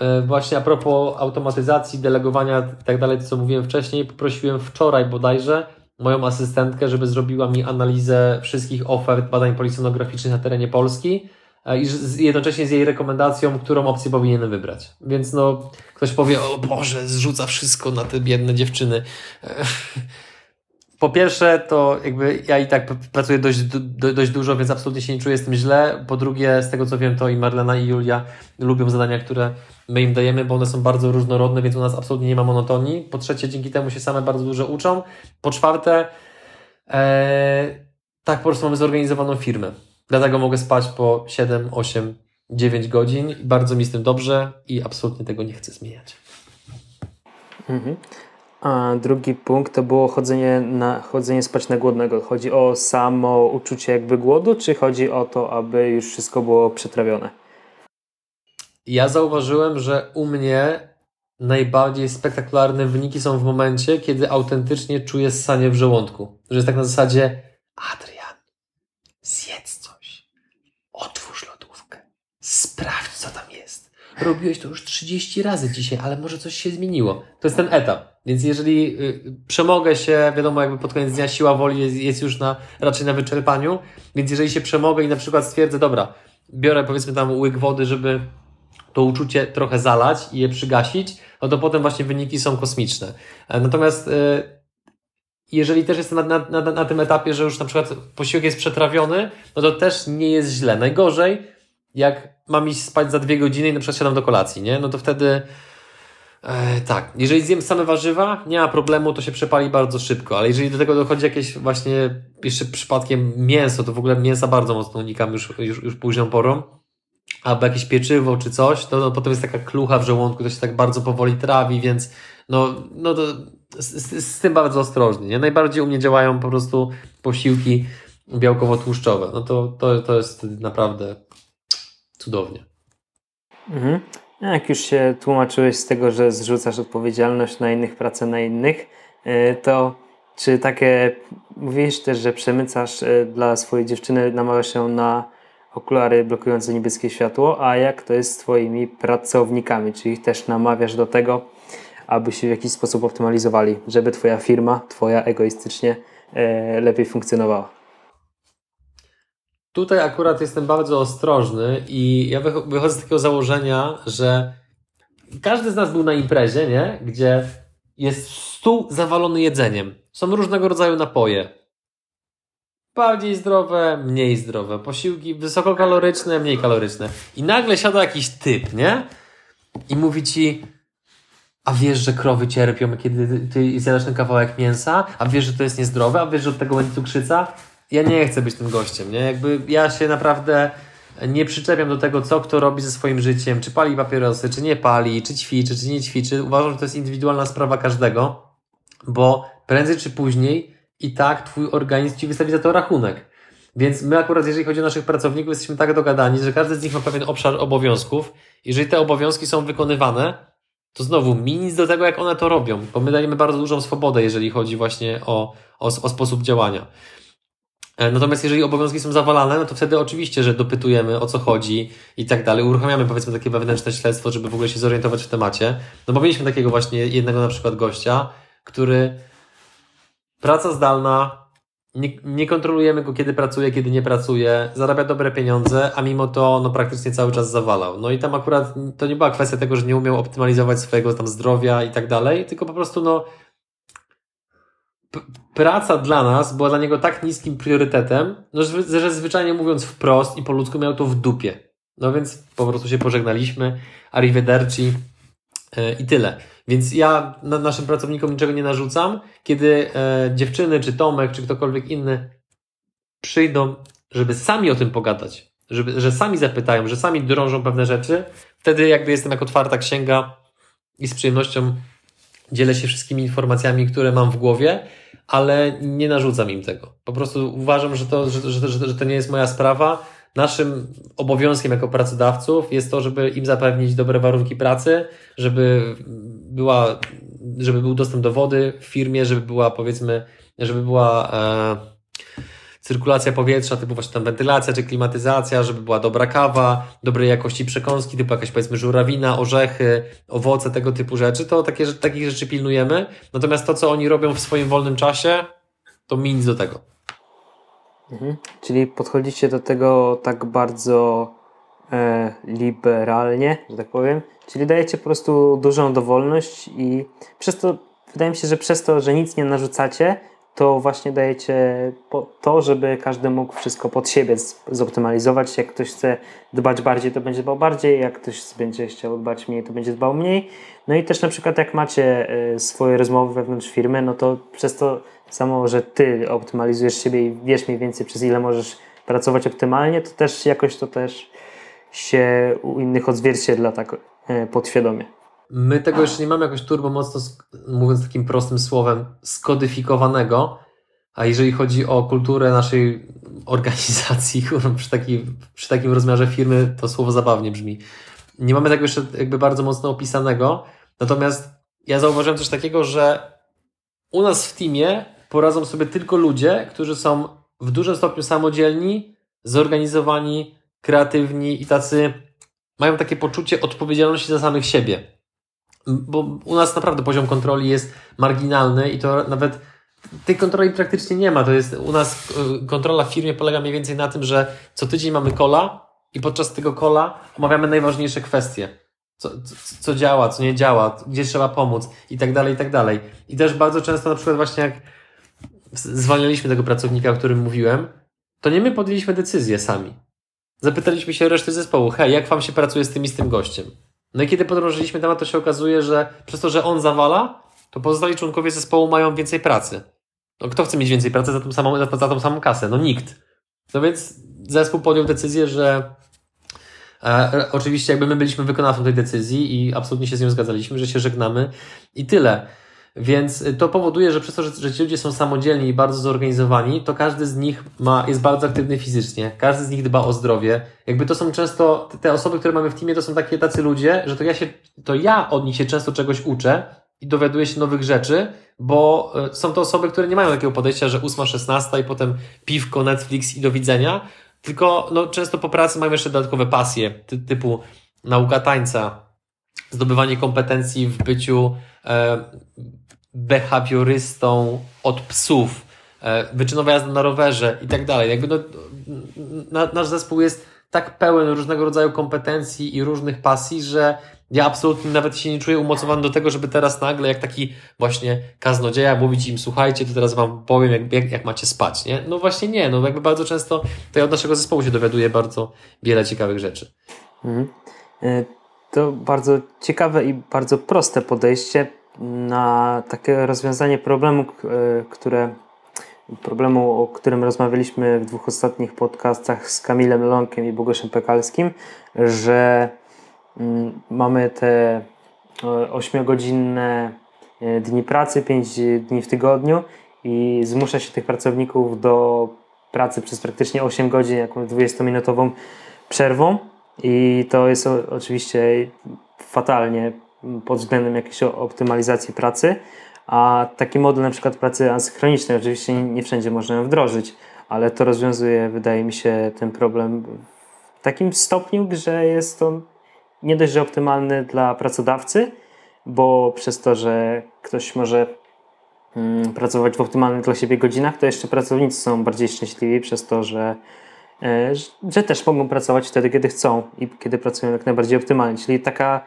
E, właśnie a propos automatyzacji, delegowania i tak dalej, co mówiłem wcześniej, poprosiłem wczoraj bodajże moją asystentkę, żeby zrobiła mi analizę wszystkich ofert badań polisonograficznych na terenie Polski e, i jednocześnie z jej rekomendacją, którą opcję powinienem wybrać. Więc no, ktoś powie, o Boże, zrzuca wszystko na te biedne dziewczyny. E, po pierwsze, to jakby ja i tak pracuję dość, do, dość dużo, więc absolutnie się nie czuję z tym źle. Po drugie, z tego co wiem, to i Marlena i Julia lubią zadania, które my im dajemy, bo one są bardzo różnorodne, więc u nas absolutnie nie ma monotonii. Po trzecie, dzięki temu się same bardzo dużo uczą. Po czwarte, ee, tak po prostu mamy zorganizowaną firmę. Dlatego mogę spać po 7, 8, 9 godzin bardzo mi z tym dobrze i absolutnie tego nie chcę zmieniać. Mhm. A drugi punkt to było chodzenie, na, chodzenie spać na głodnego. Chodzi o samo uczucie jakby głodu, czy chodzi o to, aby już wszystko było przetrawione? Ja zauważyłem, że u mnie najbardziej spektakularne wyniki są w momencie, kiedy autentycznie czuję ssanie w żołądku. Że jest tak na zasadzie Adrian, zjedz coś, otwórz lodówkę, sprawdź co tam. Robiłeś to już 30 razy dzisiaj, ale może coś się zmieniło. To jest ten etap. Więc jeżeli y, przemogę się, wiadomo, jakby pod koniec dnia siła woli jest, jest już na, raczej na wyczerpaniu, więc jeżeli się przemogę i na przykład stwierdzę, dobra, biorę powiedzmy tam łyk wody, żeby to uczucie trochę zalać i je przygasić, no to potem właśnie wyniki są kosmiczne. E, natomiast y, jeżeli też jestem na, na, na, tym etapie, że już na przykład posiłek jest przetrawiony, no to też nie jest źle. Najgorzej, jak mam iść spać za dwie godziny i na przykład siadam do kolacji, nie? No to wtedy E, tak, jeżeli zjem same warzywa, nie ma problemu, to się przepali bardzo szybko, ale jeżeli do tego dochodzi jakieś właśnie jeszcze przypadkiem mięso, to w ogóle mięsa bardzo mocno unikam już, już, już późną porą, albo jakieś pieczywo czy coś, to no, potem jest taka klucha w żołądku, to się tak bardzo powoli trawi, więc no, no to z, z, tym bardzo ostrożnie. Nie? Najbardziej u mnie działają po prostu posiłki białkowo-tłuszczowe. No to, to, to jest naprawdę cudownie. Mhm. Jak już się tłumaczyłeś z tego, że zrzucasz odpowiedzialność na innych, pracę na innych, e, to czy takie, mówisz też, że przemycasz e, dla swojej dziewczyny, namawiasz się na okulary blokujące niebieskie światło, a jak to jest z Twoimi pracownikami? Czy ich też namawiasz do tego, aby się w jakiś sposób optymalizowali, żeby Twoja firma, Twoja egoistycznie e, lepiej funkcjonowała? Tutaj akurat jestem bardzo ostrożny i ja wychodzę z takiego założenia, że każdy z nas był na imprezie, nie? Gdzie jest stół zawalony jedzeniem. Są różnego rodzaju napoje. Bardziej zdrowe, mniej zdrowe. Posiłki wysokokaloryczne, mniej kaloryczne. I nagle siada jakiś typ, nie? I mówi ci, a wiesz, że krowy cierpią, kiedy ty zjadasz ten kawałek mięsa? A wiesz, że to jest niezdrowe? A wiesz, że od tego będzie cukrzyca? Ja nie chcę być tym gościem, nie? Jakby ja się naprawdę nie przyczepiam do tego, co kto robi ze swoim życiem, czy pali papierosy, czy nie pali, czy ćwiczy, czy nie ćwiczy. Uważam, że to jest indywidualna sprawa każdego, bo prędzej czy później i tak twój organizm ci wystawi za to rachunek. Więc my akurat, jeżeli chodzi o naszych pracowników, jesteśmy tak dogadani, że każdy z nich ma pewien obszar obowiązków. Jeżeli te obowiązki są wykonywane, to znowu mi nic do tego, jak one to robią, bo my dajemy bardzo dużą swobodę, jeżeli chodzi właśnie o, o, o sposób działania. E, natomiast jeżeli obowiązki są zawalane, no to wtedy oczywiście, że dopytujemy o co chodzi i tak dalej. Uruchamiamy powiedzmy takie wewnętrzne śledztwo, żeby w ogóle się zorientować w temacie. No bo mieliśmy takiego właśnie jednego na przykład gościa, który praca zdalna, nie, nie, kontrolujemy go, kiedy pracuje, kiedy nie pracuje, zarabia dobre pieniądze, a mimo to no, praktycznie cały czas zawalał. No i tam akurat to nie była kwestia tego, że nie umiał optymalizować swojego tam zdrowia i tak dalej, tylko po prostu no, praca dla nas była dla niego tak niskim priorytetem, no, że, że zwyczajnie mówiąc wprost i po ludzku miał to w dupie. No więc po prostu się pożegnaliśmy, arrivederci yy, i tyle. Więc ja na naszym pracownikom niczego nie narzucam. Kiedy e, dziewczyny, czy Tomek, czy ktokolwiek inny przyjdą, żeby sami o tym pogadać, żeby, że sami zapytają, że sami drążą pewne rzeczy, wtedy jakby jestem jak otwarta księga i z przyjemnością dzielę się wszystkimi informacjami, które mam w głowie, ale nie narzucam im tego. Po prostu uważam, że to, że, że, że, że to nie jest moja sprawa. Naszym obowiązkiem jako pracodawców jest to, żeby im zapewnić dobre warunki pracy, żeby była, żeby był dostęp do wody w firmie, żeby była powiedzmy, żeby była e, cyrkulacja powietrza, typu właśnie tam wentylacja czy klimatyzacja, żeby była dobra kawa, dobrej jakości przekąski, typu jakaś powiedzmy żurawina, orzechy, owoce, tego typu rzeczy, to takie, takich rzeczy pilnujemy. Natomiast to, co oni robią w swoim wolnym czasie, to mi nic do tego. Mhm. Czyli podchodzicie do tego tak bardzo e, liberalnie, że tak powiem. Czyli dajecie po prostu dużą dowolność i przez to, wydaje mi się, że przez to, że nic nie narzucacie, to właśnie dajecie to, żeby każdy mógł wszystko pod siebie zoptymalizować. Jak ktoś chce dbać bardziej, to będzie dbał bardziej, jak ktoś będzie chciał dbać mniej, to będzie dbał mniej. No i też na przykład jak macie y, swoje rozmowy wewnątrz firmy, no to przez to samo, że ty optymalizujesz siebie i wiesz mniej więcej przez ile możesz pracować optymalnie, to też jakoś to też się u innych odzwierciedla tak y, podświadomie. My tego jeszcze nie mamy jakoś turbo mocno, mówiąc takim prostym słowem, skodyfikowanego, a jeżeli chodzi o kulturę naszej organizacji, przy, taki, przy takim rozmiarze firmy, to słowo zabawnie brzmi. Nie mamy tego jeszcze jakby bardzo mocno opisanego, natomiast ja zauważyłem coś takiego, że u nas w teamie poradzą sobie tylko ludzie, którzy są w dużym stopniu samodzielni, zorganizowani, kreatywni i tacy mają takie poczucie odpowiedzialności za samych siebie bo u nas naprawdę poziom kontroli jest marginalny i to nawet tej kontroli praktycznie nie ma. To jest u nas y, kontrola w firmie polega mniej więcej na tym, że co tydzień mamy kola i podczas tego kola omawiamy najważniejsze kwestie. Co, co, co działa, co nie działa, gdzie trzeba pomóc i tak dalej, i tak dalej. I też bardzo często na przykład właśnie jak zwalnialiśmy tego pracownika, o którym mówiłem, to nie my podjęliśmy decyzję sami. Zapytaliśmy się reszty zespołu, hej, jak wam się pracuje z tym i z tym gościem? No i kiedy podrążyliśmy temat, to się okazuje, że przez to, że on zawala, to pozostali członkowie zespołu mają więcej pracy. No kto chce mieć więcej pracy za tą samą, za, tą samą kasę? No nikt. No więc zespół podjął decyzję, że e, oczywiście jakby my byliśmy wykonawcą tej decyzji i absolutnie się z nią zgadzaliśmy, że się żegnamy i tyle. Więc to powoduje, że przez to, że, że ci ludzie są samodzielni i bardzo zorganizowani, to każdy z nich ma, jest bardzo aktywny fizycznie, każdy z nich dba o zdrowie. Jakby to są często, te osoby, które mamy w teamie, to są takie tacy ludzie, że to ja się, to ja od nich się często czegoś uczę i dowiaduję się nowych rzeczy, bo e, są to osoby, które nie mają takiego podejścia, że 8-16 i potem piwko, Netflix i do widzenia, tylko no, często po pracy mają jeszcze dodatkowe pasje, ty, typu nauka tańca, zdobywanie kompetencji w byciu e, behawiorystą od psów, e, wyczynowa jazda na rowerze i tak dalej. Jakby no, na, nasz zespół jest tak pełen różnego rodzaju kompetencji i różnych pasji, że ja absolutnie nawet się nie czuję umocowany do tego, żeby teraz nagle, jak taki właśnie kaznodzieja, mówić im, słuchajcie, to teraz wam powiem, jak, jak, jak macie spać, nie? No właśnie nie, no jakby bardzo często to ja od naszego zespołu się dowiaduję bardzo wiele ciekawych rzeczy. Mhm. E, to bardzo ciekawe i bardzo proste podejście na takie rozwiązanie problemu, e, które problemu, o którym rozmawialiśmy w dwóch ostatnich podcastach z Kamilem Lonkiem i Bogoszem Pekalskim, że mm, mamy te ośmiogodzinne e, dni pracy, 5 dni w tygodniu i zmusza się tych pracowników do pracy przez praktycznie 8 godzin, jakąś 20-minutową przerwą. I to jest oczywiście fatalnie pod względem jakiejś optymalizacji pracy, a taki model na przykład pracy asynchronicznej oczywiście nie wszędzie można ją wdrożyć, ale to rozwiązuje, wydaje mi się, ten problem w takim stopniu, że jest to nie dość, że optymalny dla pracodawcy, bo przez to, że ktoś może mm, pracować w optymalnych dla siebie godzinach, to jeszcze pracownicy są bardziej szczęśliwi przez to, że, e, że też mogą pracować wtedy, kiedy chcą i kiedy pracują jak najbardziej optymalnie. Czyli taka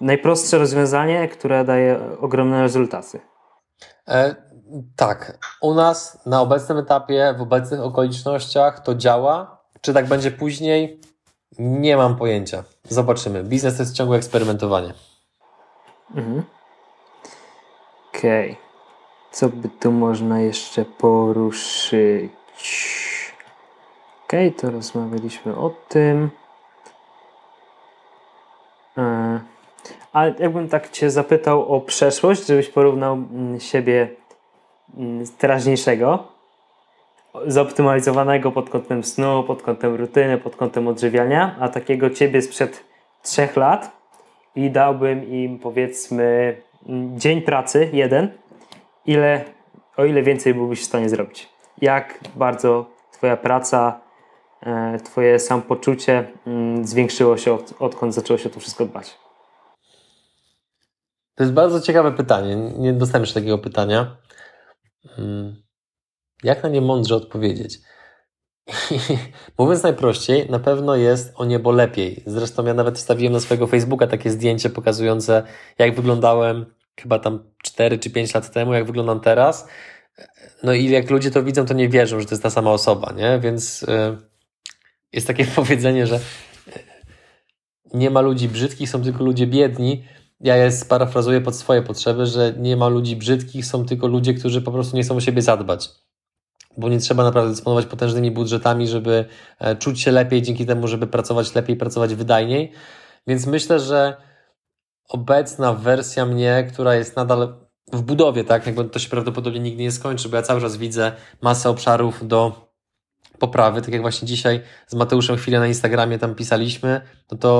najprostsze rozwiązanie, które daje ogromne rezultaty. E, tak. U nas na obecnym etapie, w obecnych okolicznościach to działa. Czy tak będzie później? Nie mam pojęcia. Zobaczymy. Biznes to jest ciągłe eksperymentowanie. Mhm. Okej. Okay. Co by tu można jeszcze poruszyć? Okej, okay, to rozmawialiśmy o tym. E, a jakbym tak Cię zapytał o przeszłość, żebyś porównał mm, siebie mm, teraźniejszego, zoptymalizowanego pod kątem snu, pod kątem rutyny, pod kątem odżywiania, a takiego Ciebie sprzed trzech lat i dałbym im powiedzmy mm, dzień pracy, jeden, ile, o ile więcej byłbyś w stanie zrobić. Jak bardzo Twoja praca E, twoje samopoczucie mm, zwiększyło się od, odkąd zaczęło się to wszystko dbać? To jest bardzo ciekawe pytanie. Nie dostałem jeszcze takiego pytania. Mm, jak na nie mądrze odpowiedzieć? Mówiąc najprościej, na pewno jest o niebo lepiej. Zresztą ja nawet wstawiłem na swojego Facebooka takie zdjęcie pokazujące, jak wyglądałem chyba tam 4 czy 5 lat temu, jak wyglądam teraz. no i jak ludzie to widzą, to nie wierzą, że to jest ta sama osoba, nie? Więc y, jest takie powiedzenie, że nie ma ludzi brzydkich, są tylko ludzie biedni. Ja je sparafrazuję pod swoje potrzeby, że nie ma ludzi brzydkich, są tylko ludzie, którzy po prostu nie chcą o siebie zadbać. Bo nie trzeba naprawdę dysponować potężnymi budżetami, żeby e, czuć się lepiej, dzięki temu, żeby pracować lepiej, pracować wydajniej. Więc myślę, że obecna wersja mnie, która jest nadal w budowie, tak, jakby to się prawdopodobnie nigdy nie skończy, bo ja cały czas widzę masę obszarów do poprawy, tak jak właśnie dzisiaj z Mateuszem chwilę na Instagramie tam pisaliśmy, no to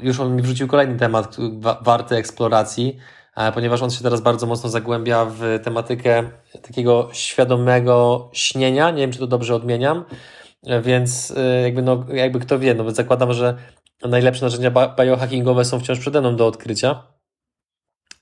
e, już on mi wrzucił kolejny temat warty eksploracji, e, ponieważ on się teraz bardzo mocno zagłębia w tematykę takiego świadomego śnienia, nie wiem czy to dobrze odmieniam, e, więc jakby, no, jakby kto wie, no zakładam, że najlepsze narzędzia biohackingowe są wciąż przede mną do odkrycia,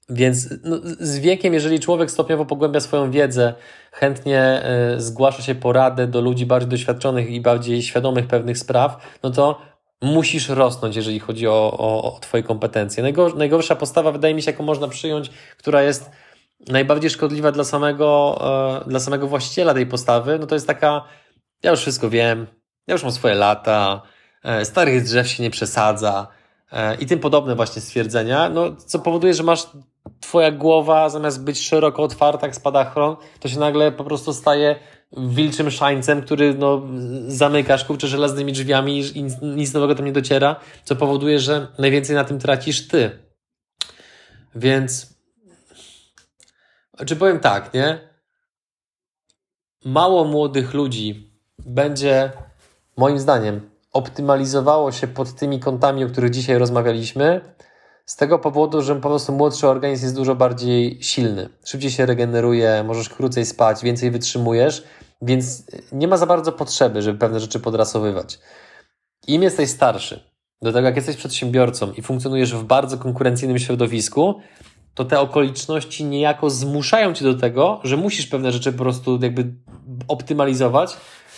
więc no, z wiekiem, jeżeli człowiek stopniowo pogłębia swoją wiedzę, chętnie y, zgłasza się poradę do ludzi bardziej doświadczonych i bardziej świadomych pewnych spraw, no to musisz rosnąć, jeżeli chodzi o, o, o Twoje kompetencje. Najgor, najgorsza postawa, wydaje mi się, jaką można przyjąć, która jest najbardziej szkodliwa dla samego, y, dla samego właściciela tej postawy, no to jest taka, ja już wszystko wiem, ja już mam swoje lata, y, starych drzew się nie przesadza, i tym podobne właśnie stwierdzenia, no, co powoduje, że masz twoja głowa zamiast być szeroko otwarta jak spadachron, to się nagle po prostu staje wilczym szańcem, który no, zamykasz kurczę żelaznymi drzwiami i nic nowego tam nie dociera, co powoduje, że najwięcej na tym tracisz ty. Więc czy powiem tak, nie? Mało młodych ludzi będzie, moim zdaniem, optymalizowało się pod tymi kątami, o których dzisiaj rozmawialiśmy, z tego powodu, że po prostu młodszy organizm jest dużo bardziej silny. Szybciej się regeneruje, możesz krócej spać, więcej wytrzymujesz, więc nie ma za bardzo potrzeby, żeby pewne rzeczy podrasowywać. Im jesteś starszy, do tego jak jesteś przedsiębiorcą i funkcjonujesz w bardzo konkurencyjnym środowisku, to te okoliczności niejako zmuszają cię do tego, że musisz pewne rzeczy po prostu jakby optymalizować,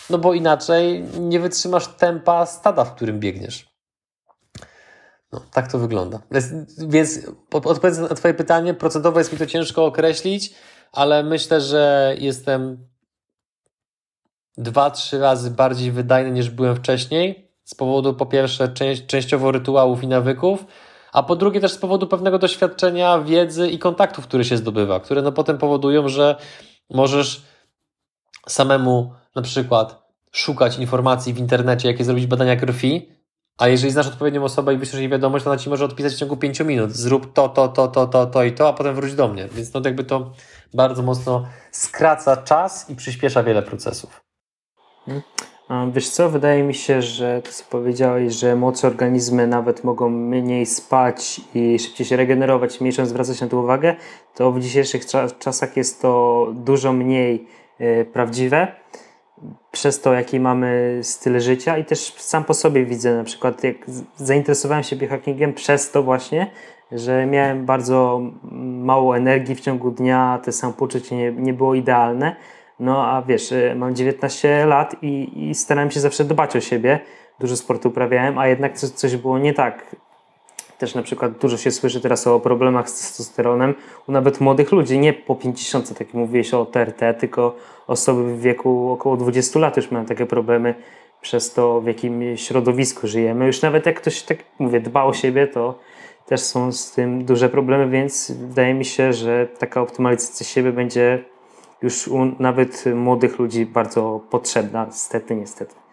no bo inaczej nie wytrzymasz tempa stada, w którym biegniesz. No, tak to wygląda. Więc odpowiedząc na Twoje pytanie, procentowo jest mi to ciężko określić, ale myślę, że jestem dwa, trzy razy bardziej wydajny niż byłem wcześniej. Z powodu po pierwsze część, częściowo rytuałów i nawyków, a po drugie też z powodu pewnego doświadczenia, wiedzy i kontaktów, które się zdobywa, które no potem powodują, że możesz samemu na przykład szukać informacji w internecie, jakie zrobić badania krwi, a jeżeli znasz odpowiednią osobę i wyślesz jej wiadomość, to ona ci może odpisać w ciągu 5 minut. Zrób to, to, to, to, to, to i to, a potem wróć do mnie. Więc no jakby to bardzo mocno skraca czas i przyspiesza wiele procesów. Wiesz co, wydaje mi się, że to co powiedziałeś, że młodsze organizmy nawet mogą mniej spać i szybciej się regenerować, mniejszą zwracać na to uwagę, to w dzisiejszych czasach jest to dużo mniej prawdziwe przez to, jaki mamy styl życia i też sam po sobie widzę na przykład, jak zainteresowałem się biohackingiem przez to właśnie, że miałem bardzo mało energii w ciągu dnia, te samopoczucie nie, nie było idealne, no a wiesz, y, mam 19 lat i, i starałem się zawsze dbać o siebie, dużo sportu uprawiałem, a jednak coś, coś było nie tak. Też na przykład dużo się słyszy teraz o problemach z testosteronem u nawet młodych ludzi, nie po 50, tak jak mówiłeś o TRT, tylko osoby w wieku około 20 lat już mają takie problemy przez to, w jakim środowisku żyjemy. Już nawet jak ktoś, tak mówię, dba o siebie, to też są z tym duże problemy, więc wydaje mi się, że taka optymalizacja siebie będzie już u nawet młodych ludzi bardzo potrzebna, niestety, niestety.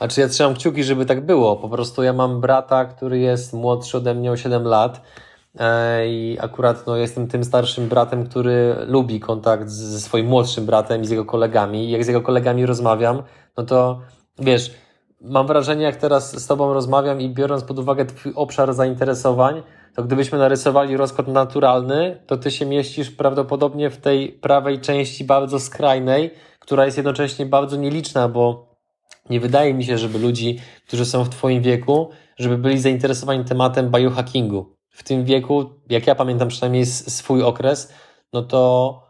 A czy ja trzymam kciuki, żeby tak było? Po prostu ja mam brata, który jest młodszy ode mnie o 7 lat E, I akurat no, jestem tym starszym bratem, który lubi kontakt ze swoim młodszym bratem i z jego kolegami. I jak z jego kolegami rozmawiam, no to wiesz, mam wrażenie, jak teraz z Tobą rozmawiam i biorąc pod uwagę Twój obszar zainteresowań, to gdybyśmy narysowali rozkład naturalny, to Ty się mieścisz prawdopodobnie w tej prawej części bardzo skrajnej, która jest jednocześnie bardzo nieliczna, bo nie wydaje mi się, żeby ludzi, którzy są w Twoim wieku, żeby byli zainteresowani tematem biohackingu w tym wieku, jak ja pamiętam przynajmniej swój okres, no to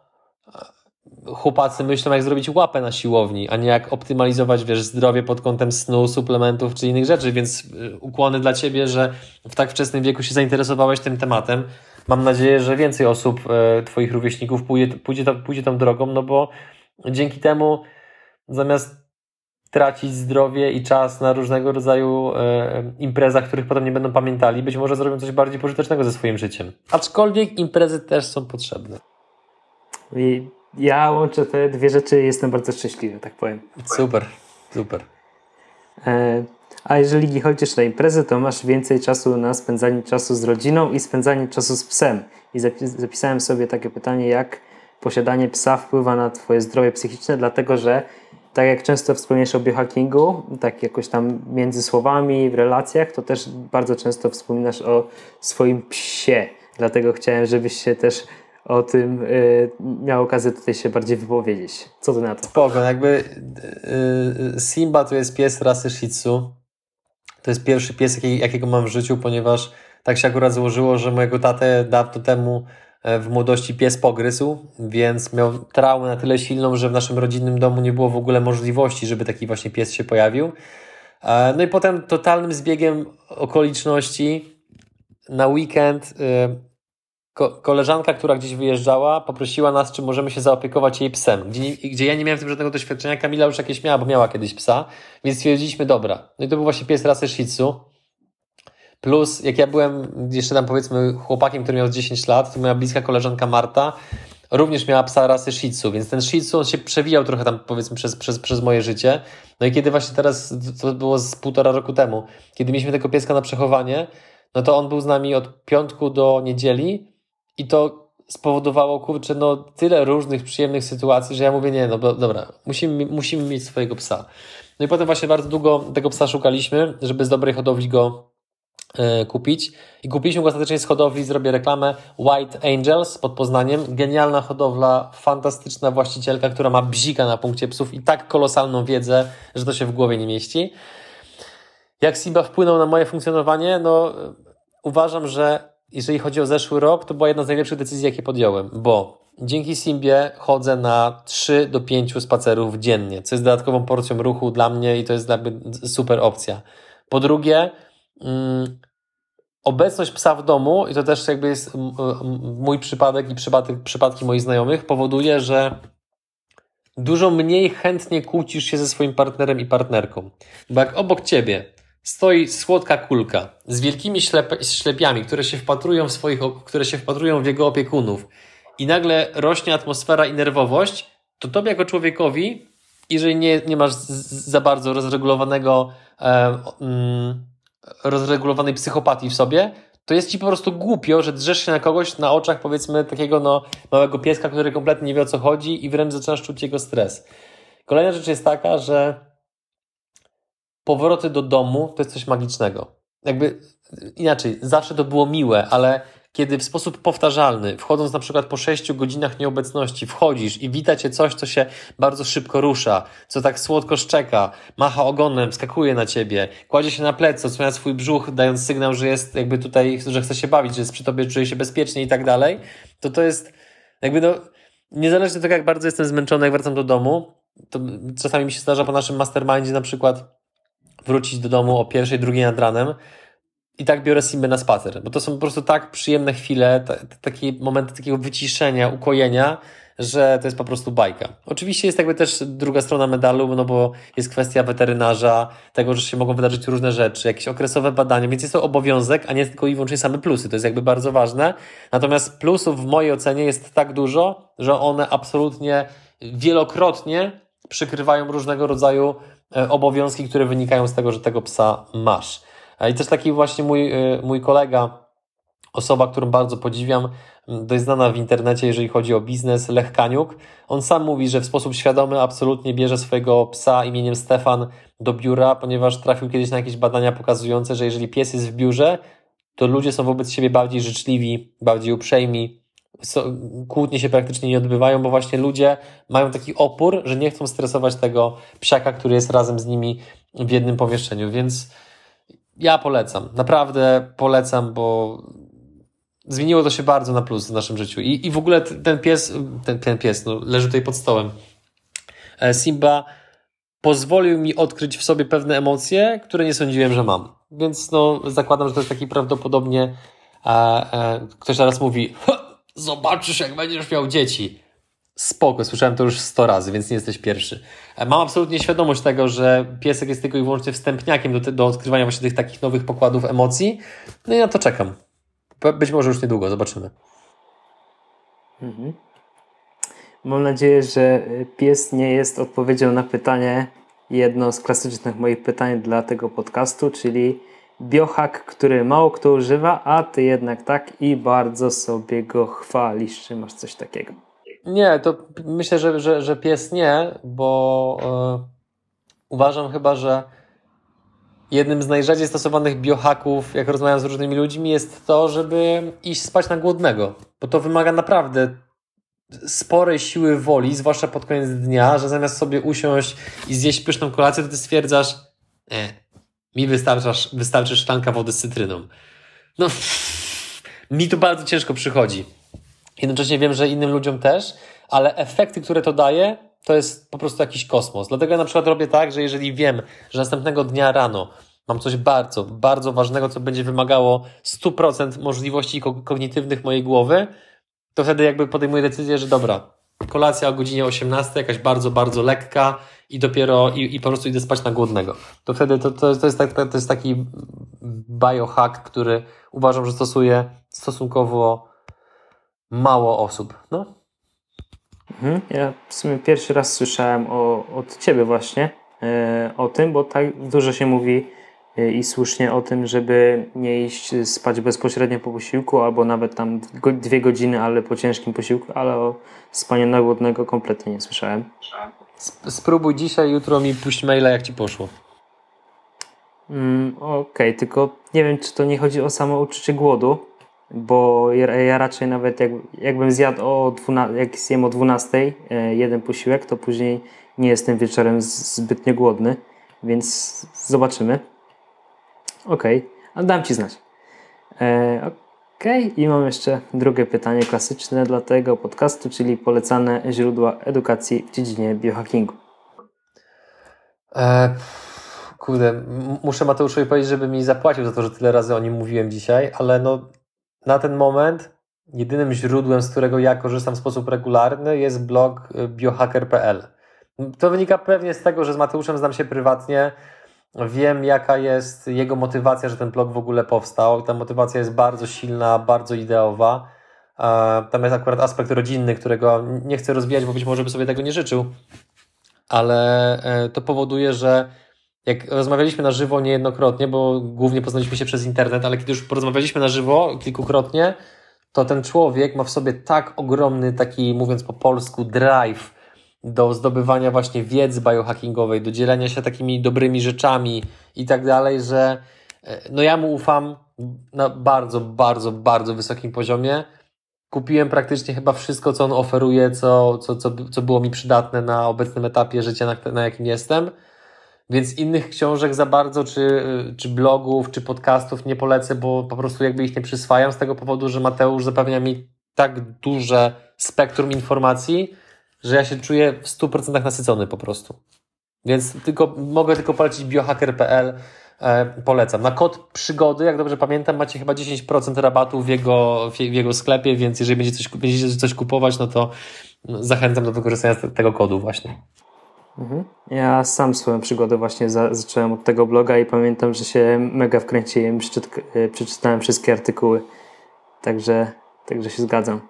e, chłopacy myślą, jak zrobić łapę na siłowni, a nie jak optymalizować, wiesz, zdrowie pod kątem snu, suplementów czy innych rzeczy, więc e, ukłony dla Ciebie, że w tak wczesnym wieku się zainteresowałeś tym tematem. mam nadzieję, że więcej osób, e, Twoich rówieśników pójdzie, pójdzie, pójdzie tą drogą, no bo dzięki temu zamiast tracić zdrowie i czas na różnego rodzaju e, imprezach, których potem nie będą pamiętali, być może zrobią coś bardziej pożytecznego ze swoim życiem. Aczkolwiek imprezy też są potrzebne. I ja łączę te dwie rzeczy i jestem bardzo szczęśliwy, tak powiem. Super, super. E, a jeżeli chodzisz na imprezę, to masz więcej czasu na spędzanie czasu z rodziną i spędzanie czasu z psem. I zapisałem sobie takie pytanie, jak posiadanie psa wpływa na Twoje zdrowie psychiczne, dlatego że tak jak często wspomniesz o biohackingu, tak jakoś tam między słowami, w relacjach, to też bardzo często wspominasz o swoim psie. Dlatego chciałem, żebyś się też o tym y, miał okazję tutaj się bardziej wypowiedzieć. Co ty na to? Spoko, jakby y, y, Simba to jest pies rasy Shih Tzu. To jest pierwszy pies, jakiego mam w życiu, ponieważ tak się akurat złożyło, że mojego tatę dawno temu w młodości pies pogryzł, więc miał traumę na tyle silną, że w naszym rodzinnym domu nie było w ogóle możliwości, żeby taki właśnie pies się pojawił. E, no i potem totalnym zbiegiem okoliczności na weekend e, ko koleżanka, która gdzieś wyjeżdżała, poprosiła nas, czy możemy się zaopiekować jej psem. Gdzie, gdzie ja nie miałem w tym żadnego doświadczenia, Kamila już jakieś miała, bo miała kiedyś psa, więc stwierdziliśmy, dobra. No i to był właśnie pies rasy Shih Tzu. Plus, jak ja byłem jeszcze tam powiedzmy chłopakiem, który miał 10 lat, to moja bliska koleżanka Marta również miała psa rasy Shih Tzu, więc ten Shih Tzu on się przewijał trochę tam powiedzmy przez, przez, przez moje życie. No i kiedy właśnie teraz, to było z półtora roku temu, kiedy mieliśmy tego pieska na przechowanie, no to on był z nami od piątku do niedzieli, i to spowodowało, kurczę, no tyle różnych przyjemnych sytuacji, że ja mówię, nie, no dobra, musimy, musimy mieć swojego psa. No i potem właśnie bardzo długo tego psa szukaliśmy, żeby z dobrej hodowli go kupić. I kupiliśmy go ostatecznie z hodowli, zrobię reklamę, White Angels pod Poznaniem. Genialna hodowla, fantastyczna właścicielka, która ma bzika na punkcie psów i tak kolosalną wiedzę, że to się w głowie nie mieści. Jak Simba wpłynął na moje funkcjonowanie? No, uważam, że jeżeli chodzi o zeszły rok, to była jedna z najlepszych decyzji, jakie podjąłem, bo dzięki Simbie chodzę na 3 do 5 spacerów dziennie, co jest dodatkową porcją ruchu dla mnie i to jest super opcja. Po drugie, obecność psa w domu, i to też jakby jest mój przypadek i przypadek, przypadki moich znajomych, powoduje, że dużo mniej chętnie kłócisz się ze swoim partnerem i partnerką. Bo jak obok ciebie stoi słodka kulka z wielkimi ślep ślepiami, które się wpatrują w swoich, które się wpatrują w jego opiekunów i nagle rośnie atmosfera i nerwowość, to tobie jako człowiekowi, jeżeli nie, nie masz za bardzo rozregulowanego, e, mm, rozregulowanej psychopatii w sobie, to jest ci po prostu głupio, że drzesz się na kogoś na oczach, powiedzmy, takiego no, małego pieska, który kompletnie nie wie o co chodzi i wręcz zaczynasz czuć jego stres. Kolejna rzecz jest taka, że powroty do domu to jest coś magicznego. Jakby inaczej, zawsze to było miłe, ale kiedy w sposób powtarzalny, wchodząc na przykład po sześciu godzinach nieobecności, wchodzisz i wita cię coś, co się bardzo szybko rusza, co tak słodko szczeka, macha ogonem, skakuje na ciebie, kładzie się na plecy, odsłania swój brzuch, dając sygnał, że jest jakby tutaj, że chce się bawić, że jest przy tobie, czuje się bezpiecznie i tak dalej, to to jest jakby no, niezależnie od tego, jak bardzo jestem zmęczony, jak wracam do domu, to czasami mi się zdarza po naszym mastermindzie na przykład wrócić do domu o pierwszej, drugiej nad ranem i tak biorę Simbę na spacer, bo to są po prostu tak przyjemne chwile, takie momenty takiego wyciszenia, ukojenia, że to jest po prostu bajka. Oczywiście jest jakby też druga strona medalu, no bo jest kwestia weterynarza, tego, że się mogą wydarzyć różne rzeczy, jakieś okresowe badania, więc jest to obowiązek, a nie tylko i wyłącznie same plusy. To jest jakby bardzo ważne. Natomiast plusów w mojej ocenie jest tak dużo, że one absolutnie wielokrotnie przykrywają różnego rodzaju E, obowiązki, które wynikają z tego, że tego psa masz. I też taki właśnie mój, e, mój kolega, osoba, którą bardzo podziwiam, dość znana w internecie, jeżeli chodzi o biznes, Lech Kaniuk. On sam mówi, że w sposób świadomy absolutnie bierze swojego psa imieniem Stefan do biura, ponieważ trafił kiedyś na jakieś badania pokazujące, że jeżeli pies jest w biurze, to ludzie są wobec siebie bardziej życzliwi, bardziej uprzejmi, kłótnie się praktycznie nie odbywają, bo właśnie ludzie mają taki opór, że nie chcą stresować tego psiaka, który jest razem z nimi w jednym pomieszczeniu, więc ja polecam, naprawdę polecam, bo zmieniło to się bardzo na plus w naszym życiu i, i w ogóle ten pies, ten, ten pies, no, leży tutaj pod stołem, e, Simba pozwolił mi odkryć w sobie pewne emocje, które nie sądziłem, że mam. Więc no, zakładam, że to jest taki prawdopodobnie a, a ktoś teraz mówi, zobaczysz jak będziesz miał dzieci. Spoko, słyszałem to już 100 razy, więc nie jesteś pierwszy. E, mam absolutnie świadomość tego, że piesek jest tylko i wyłącznie wstępniakiem do, do odkrywania właśnie tych takich nowych pokładów emocji. No i na to czekam. Być może już niedługo, zobaczymy. Mhm. Mam nadzieję, że pies nie jest odpowiedzią na pytanie, jedno z klasycznych moich pytań dla tego podcastu, czyli biohack, który mało kto używa, a ty jednak tak i bardzo sobie go chwalisz. Czy masz coś takiego? Nie, to myślę, że, że, że pies nie, bo yy, uważam chyba, że jednym z najrzadziej stosowanych biohacków, jak rozmawiam z różnymi ludźmi, jest to, żeby iść spać na głodnego, bo to wymaga naprawdę sporej siły woli, zwłaszcza pod koniec dnia, że zamiast sobie usiąść i zjeść pyszną kolację, to ty stwierdzasz, e, mi wystarcza, wystarczy szklanka wody z cytryną. No, mi to bardzo ciężko przychodzi. Jednocześnie wiem, że innym ludziom też, ale efekty, które to daje, to jest po prostu jakiś kosmos. Dlatego ja na przykład robię tak, że jeżeli wiem, że następnego dnia rano mam coś bardzo, bardzo ważnego, co będzie wymagało 100% możliwości kognitywnych mojej głowy, to wtedy jakby podejmuję decyzję, że dobra, kolacja o godzinie 18, jakaś bardzo, bardzo lekka i dopiero, i, i po prostu idę spać na głodnego. To wtedy to, to, to, jest, tak, to jest taki biohack, który uważam, że stosuje stosunkowo mało osób. No. Mhm. Ja w sumie pierwszy raz słyszałem o, od Ciebie właśnie yy, o tym, bo tak dużo się mówi yy, i słusznie o tym, żeby nie iść spać bezpośrednio po posiłku, albo nawet tam dwie godziny, ale po ciężkim posiłku, ale o spaniu na głodnego kompletnie nie słyszałem. Spróbuj dzisiaj, jutro mi puść maila, jak Ci poszło. Mm, Okej, okay, tylko nie wiem, czy to nie chodzi o samo uczucie głodu, bo ja, raczej nawet jak, jakbym zjadł o 12, jak zjem o 12 e, jeden posiłek, to później nie jestem wieczorem zbytnio głodny, więc zobaczymy. Okej, okay. dam Ci znać. E, Okej, okay. i mam jeszcze drugie pytanie klasyczne dla tego podcastu, czyli polecane źródła edukacji w dziedzinie biohackingu. E, kurde, muszę Mateuszowi powiedzieć, żeby mi zapłacił za to, że tyle razy o nim mówiłem dzisiaj, ale no na ten moment jedynym źródłem, z którego ja korzystam w sposób regularny jest blog y, biohacker.pl. To wynika pewnie z tego, że z Mateuszem znam się prywatnie, wiem jaka jest jego motywacja, że ten blog w ogóle powstał. Ta motywacja jest bardzo silna, bardzo ideowa. Tam jest akurat aspekt rodzinny, którego nie chcę rozwijać, bo być może by sobie tego nie życzył, ale e, to powoduje, że jak rozmawialiśmy na żywo niejednokrotnie, bo głównie poznaliśmy się przez internet, ale kiedy już porozmawialiśmy na żywo kilkukrotnie, to ten człowiek ma w sobie tak ogromny, taki mówiąc po polsku, drive do zdobywania właśnie wiedzy biohackingowej, do dzielenia się takimi dobrymi rzeczami i tak dalej, że e, no ja mu ufam na bardzo, bardzo, bardzo wysokim poziomie. Kupiłem praktycznie chyba wszystko, co on oferuje, co, co, co, co było mi przydatne na obecnym etapie życia, na, na jakim jestem. Więc innych książek za bardzo, czy, czy blogów, czy podcastów nie polecę, bo po prostu jakby ich nie przyswajam z tego powodu, że Mateusz zapewnia mi tak duże spektrum informacji, że ja się czuję w 100% nasycony po prostu. Więc tylko, mogę tylko polecić biohacker.pl. E, polecam. Na kod przygody, jak dobrze pamiętam, macie chyba 10% rabatu w jego, w jego sklepie, więc jeżeli będziecie coś, będziecie coś kupować, no to zachęcam do wykorzystania tego kodu właśnie. Mhm. Ja sam swoją przygodę właśnie za, zacząłem od tego bloga i pamiętam, że się mega wkręciłem, e, przeczytałem wszystkie artykuły. Także, także się zgadzam.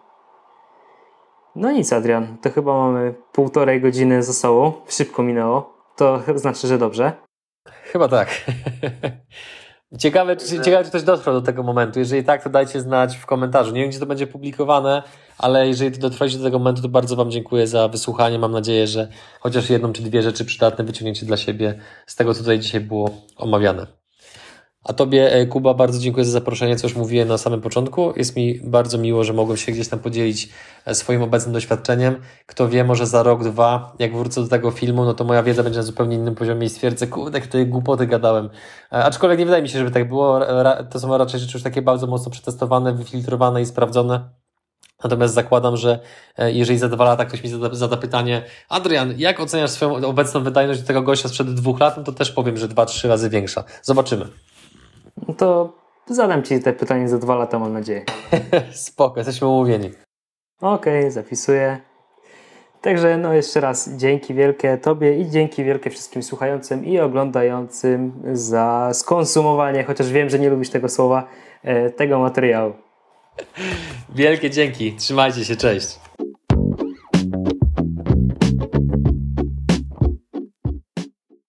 No nic, Adrian, to chyba mamy półtorej godziny za sobą. Szybko minęło. To znaczy, że dobrze. Chyba tak. Ciekawe, czy, ciekawe, czy ktoś dotrwał do tego momentu. Jeżeli tak, to dajcie znać w komentarzu. Nie wiem, gdzie to będzie publikowane, ale jeżeli dotrwaliście do tego momentu, to bardzo Wam dziękuję za wysłuchanie. Mam nadzieję, że chociaż jedną czy dwie rzeczy przydatne wyciągnięcie dla siebie z tego, co tutaj dzisiaj było omawiane. A Tobie, e, Kuba, bardzo dziękuję za zaproszenie, co już mówiłem na samym początku. Jest mi bardzo miło, że mogłem się gdzieś tam podzielić e, swoim obecnym doświadczeniem. Kto wie, może za rok, dwa, jak wrócę do tego filmu, no to moja wiedza będzie na zupełnie innym poziomie i stwierdzę, kurde, tutaj głupoty gadałem. E, aczkolwiek nie wydaje mi się, żeby tak było. To są raczej rzeczy już takie bardzo mocno przetestowane, wyfiltrowane i sprawdzone. Natomiast zakładam, że jeżeli za dwa lata ktoś mi zada, zada pytanie, Adrian, jak oceniasz swoją obecną wydajność tego gościa sprzed dwóch lat, no to też powiem, że dwa, trzy razy większa. Zobaczymy. No to zadam Ci te pytanie za dwa lata, mam nadzieję. Spoko, jesteśmy umówieni. Okej, okay, zapisuję. Także no jeszcze raz dzięki wielkie Tobie i dzięki wielkie wszystkim słuchającym i oglądającym za skonsumowanie, chociaż wiem, że nie lubisz tego słowa, e, tego materiału. Wielkie dzięki. Trzymajcie się. Cześć.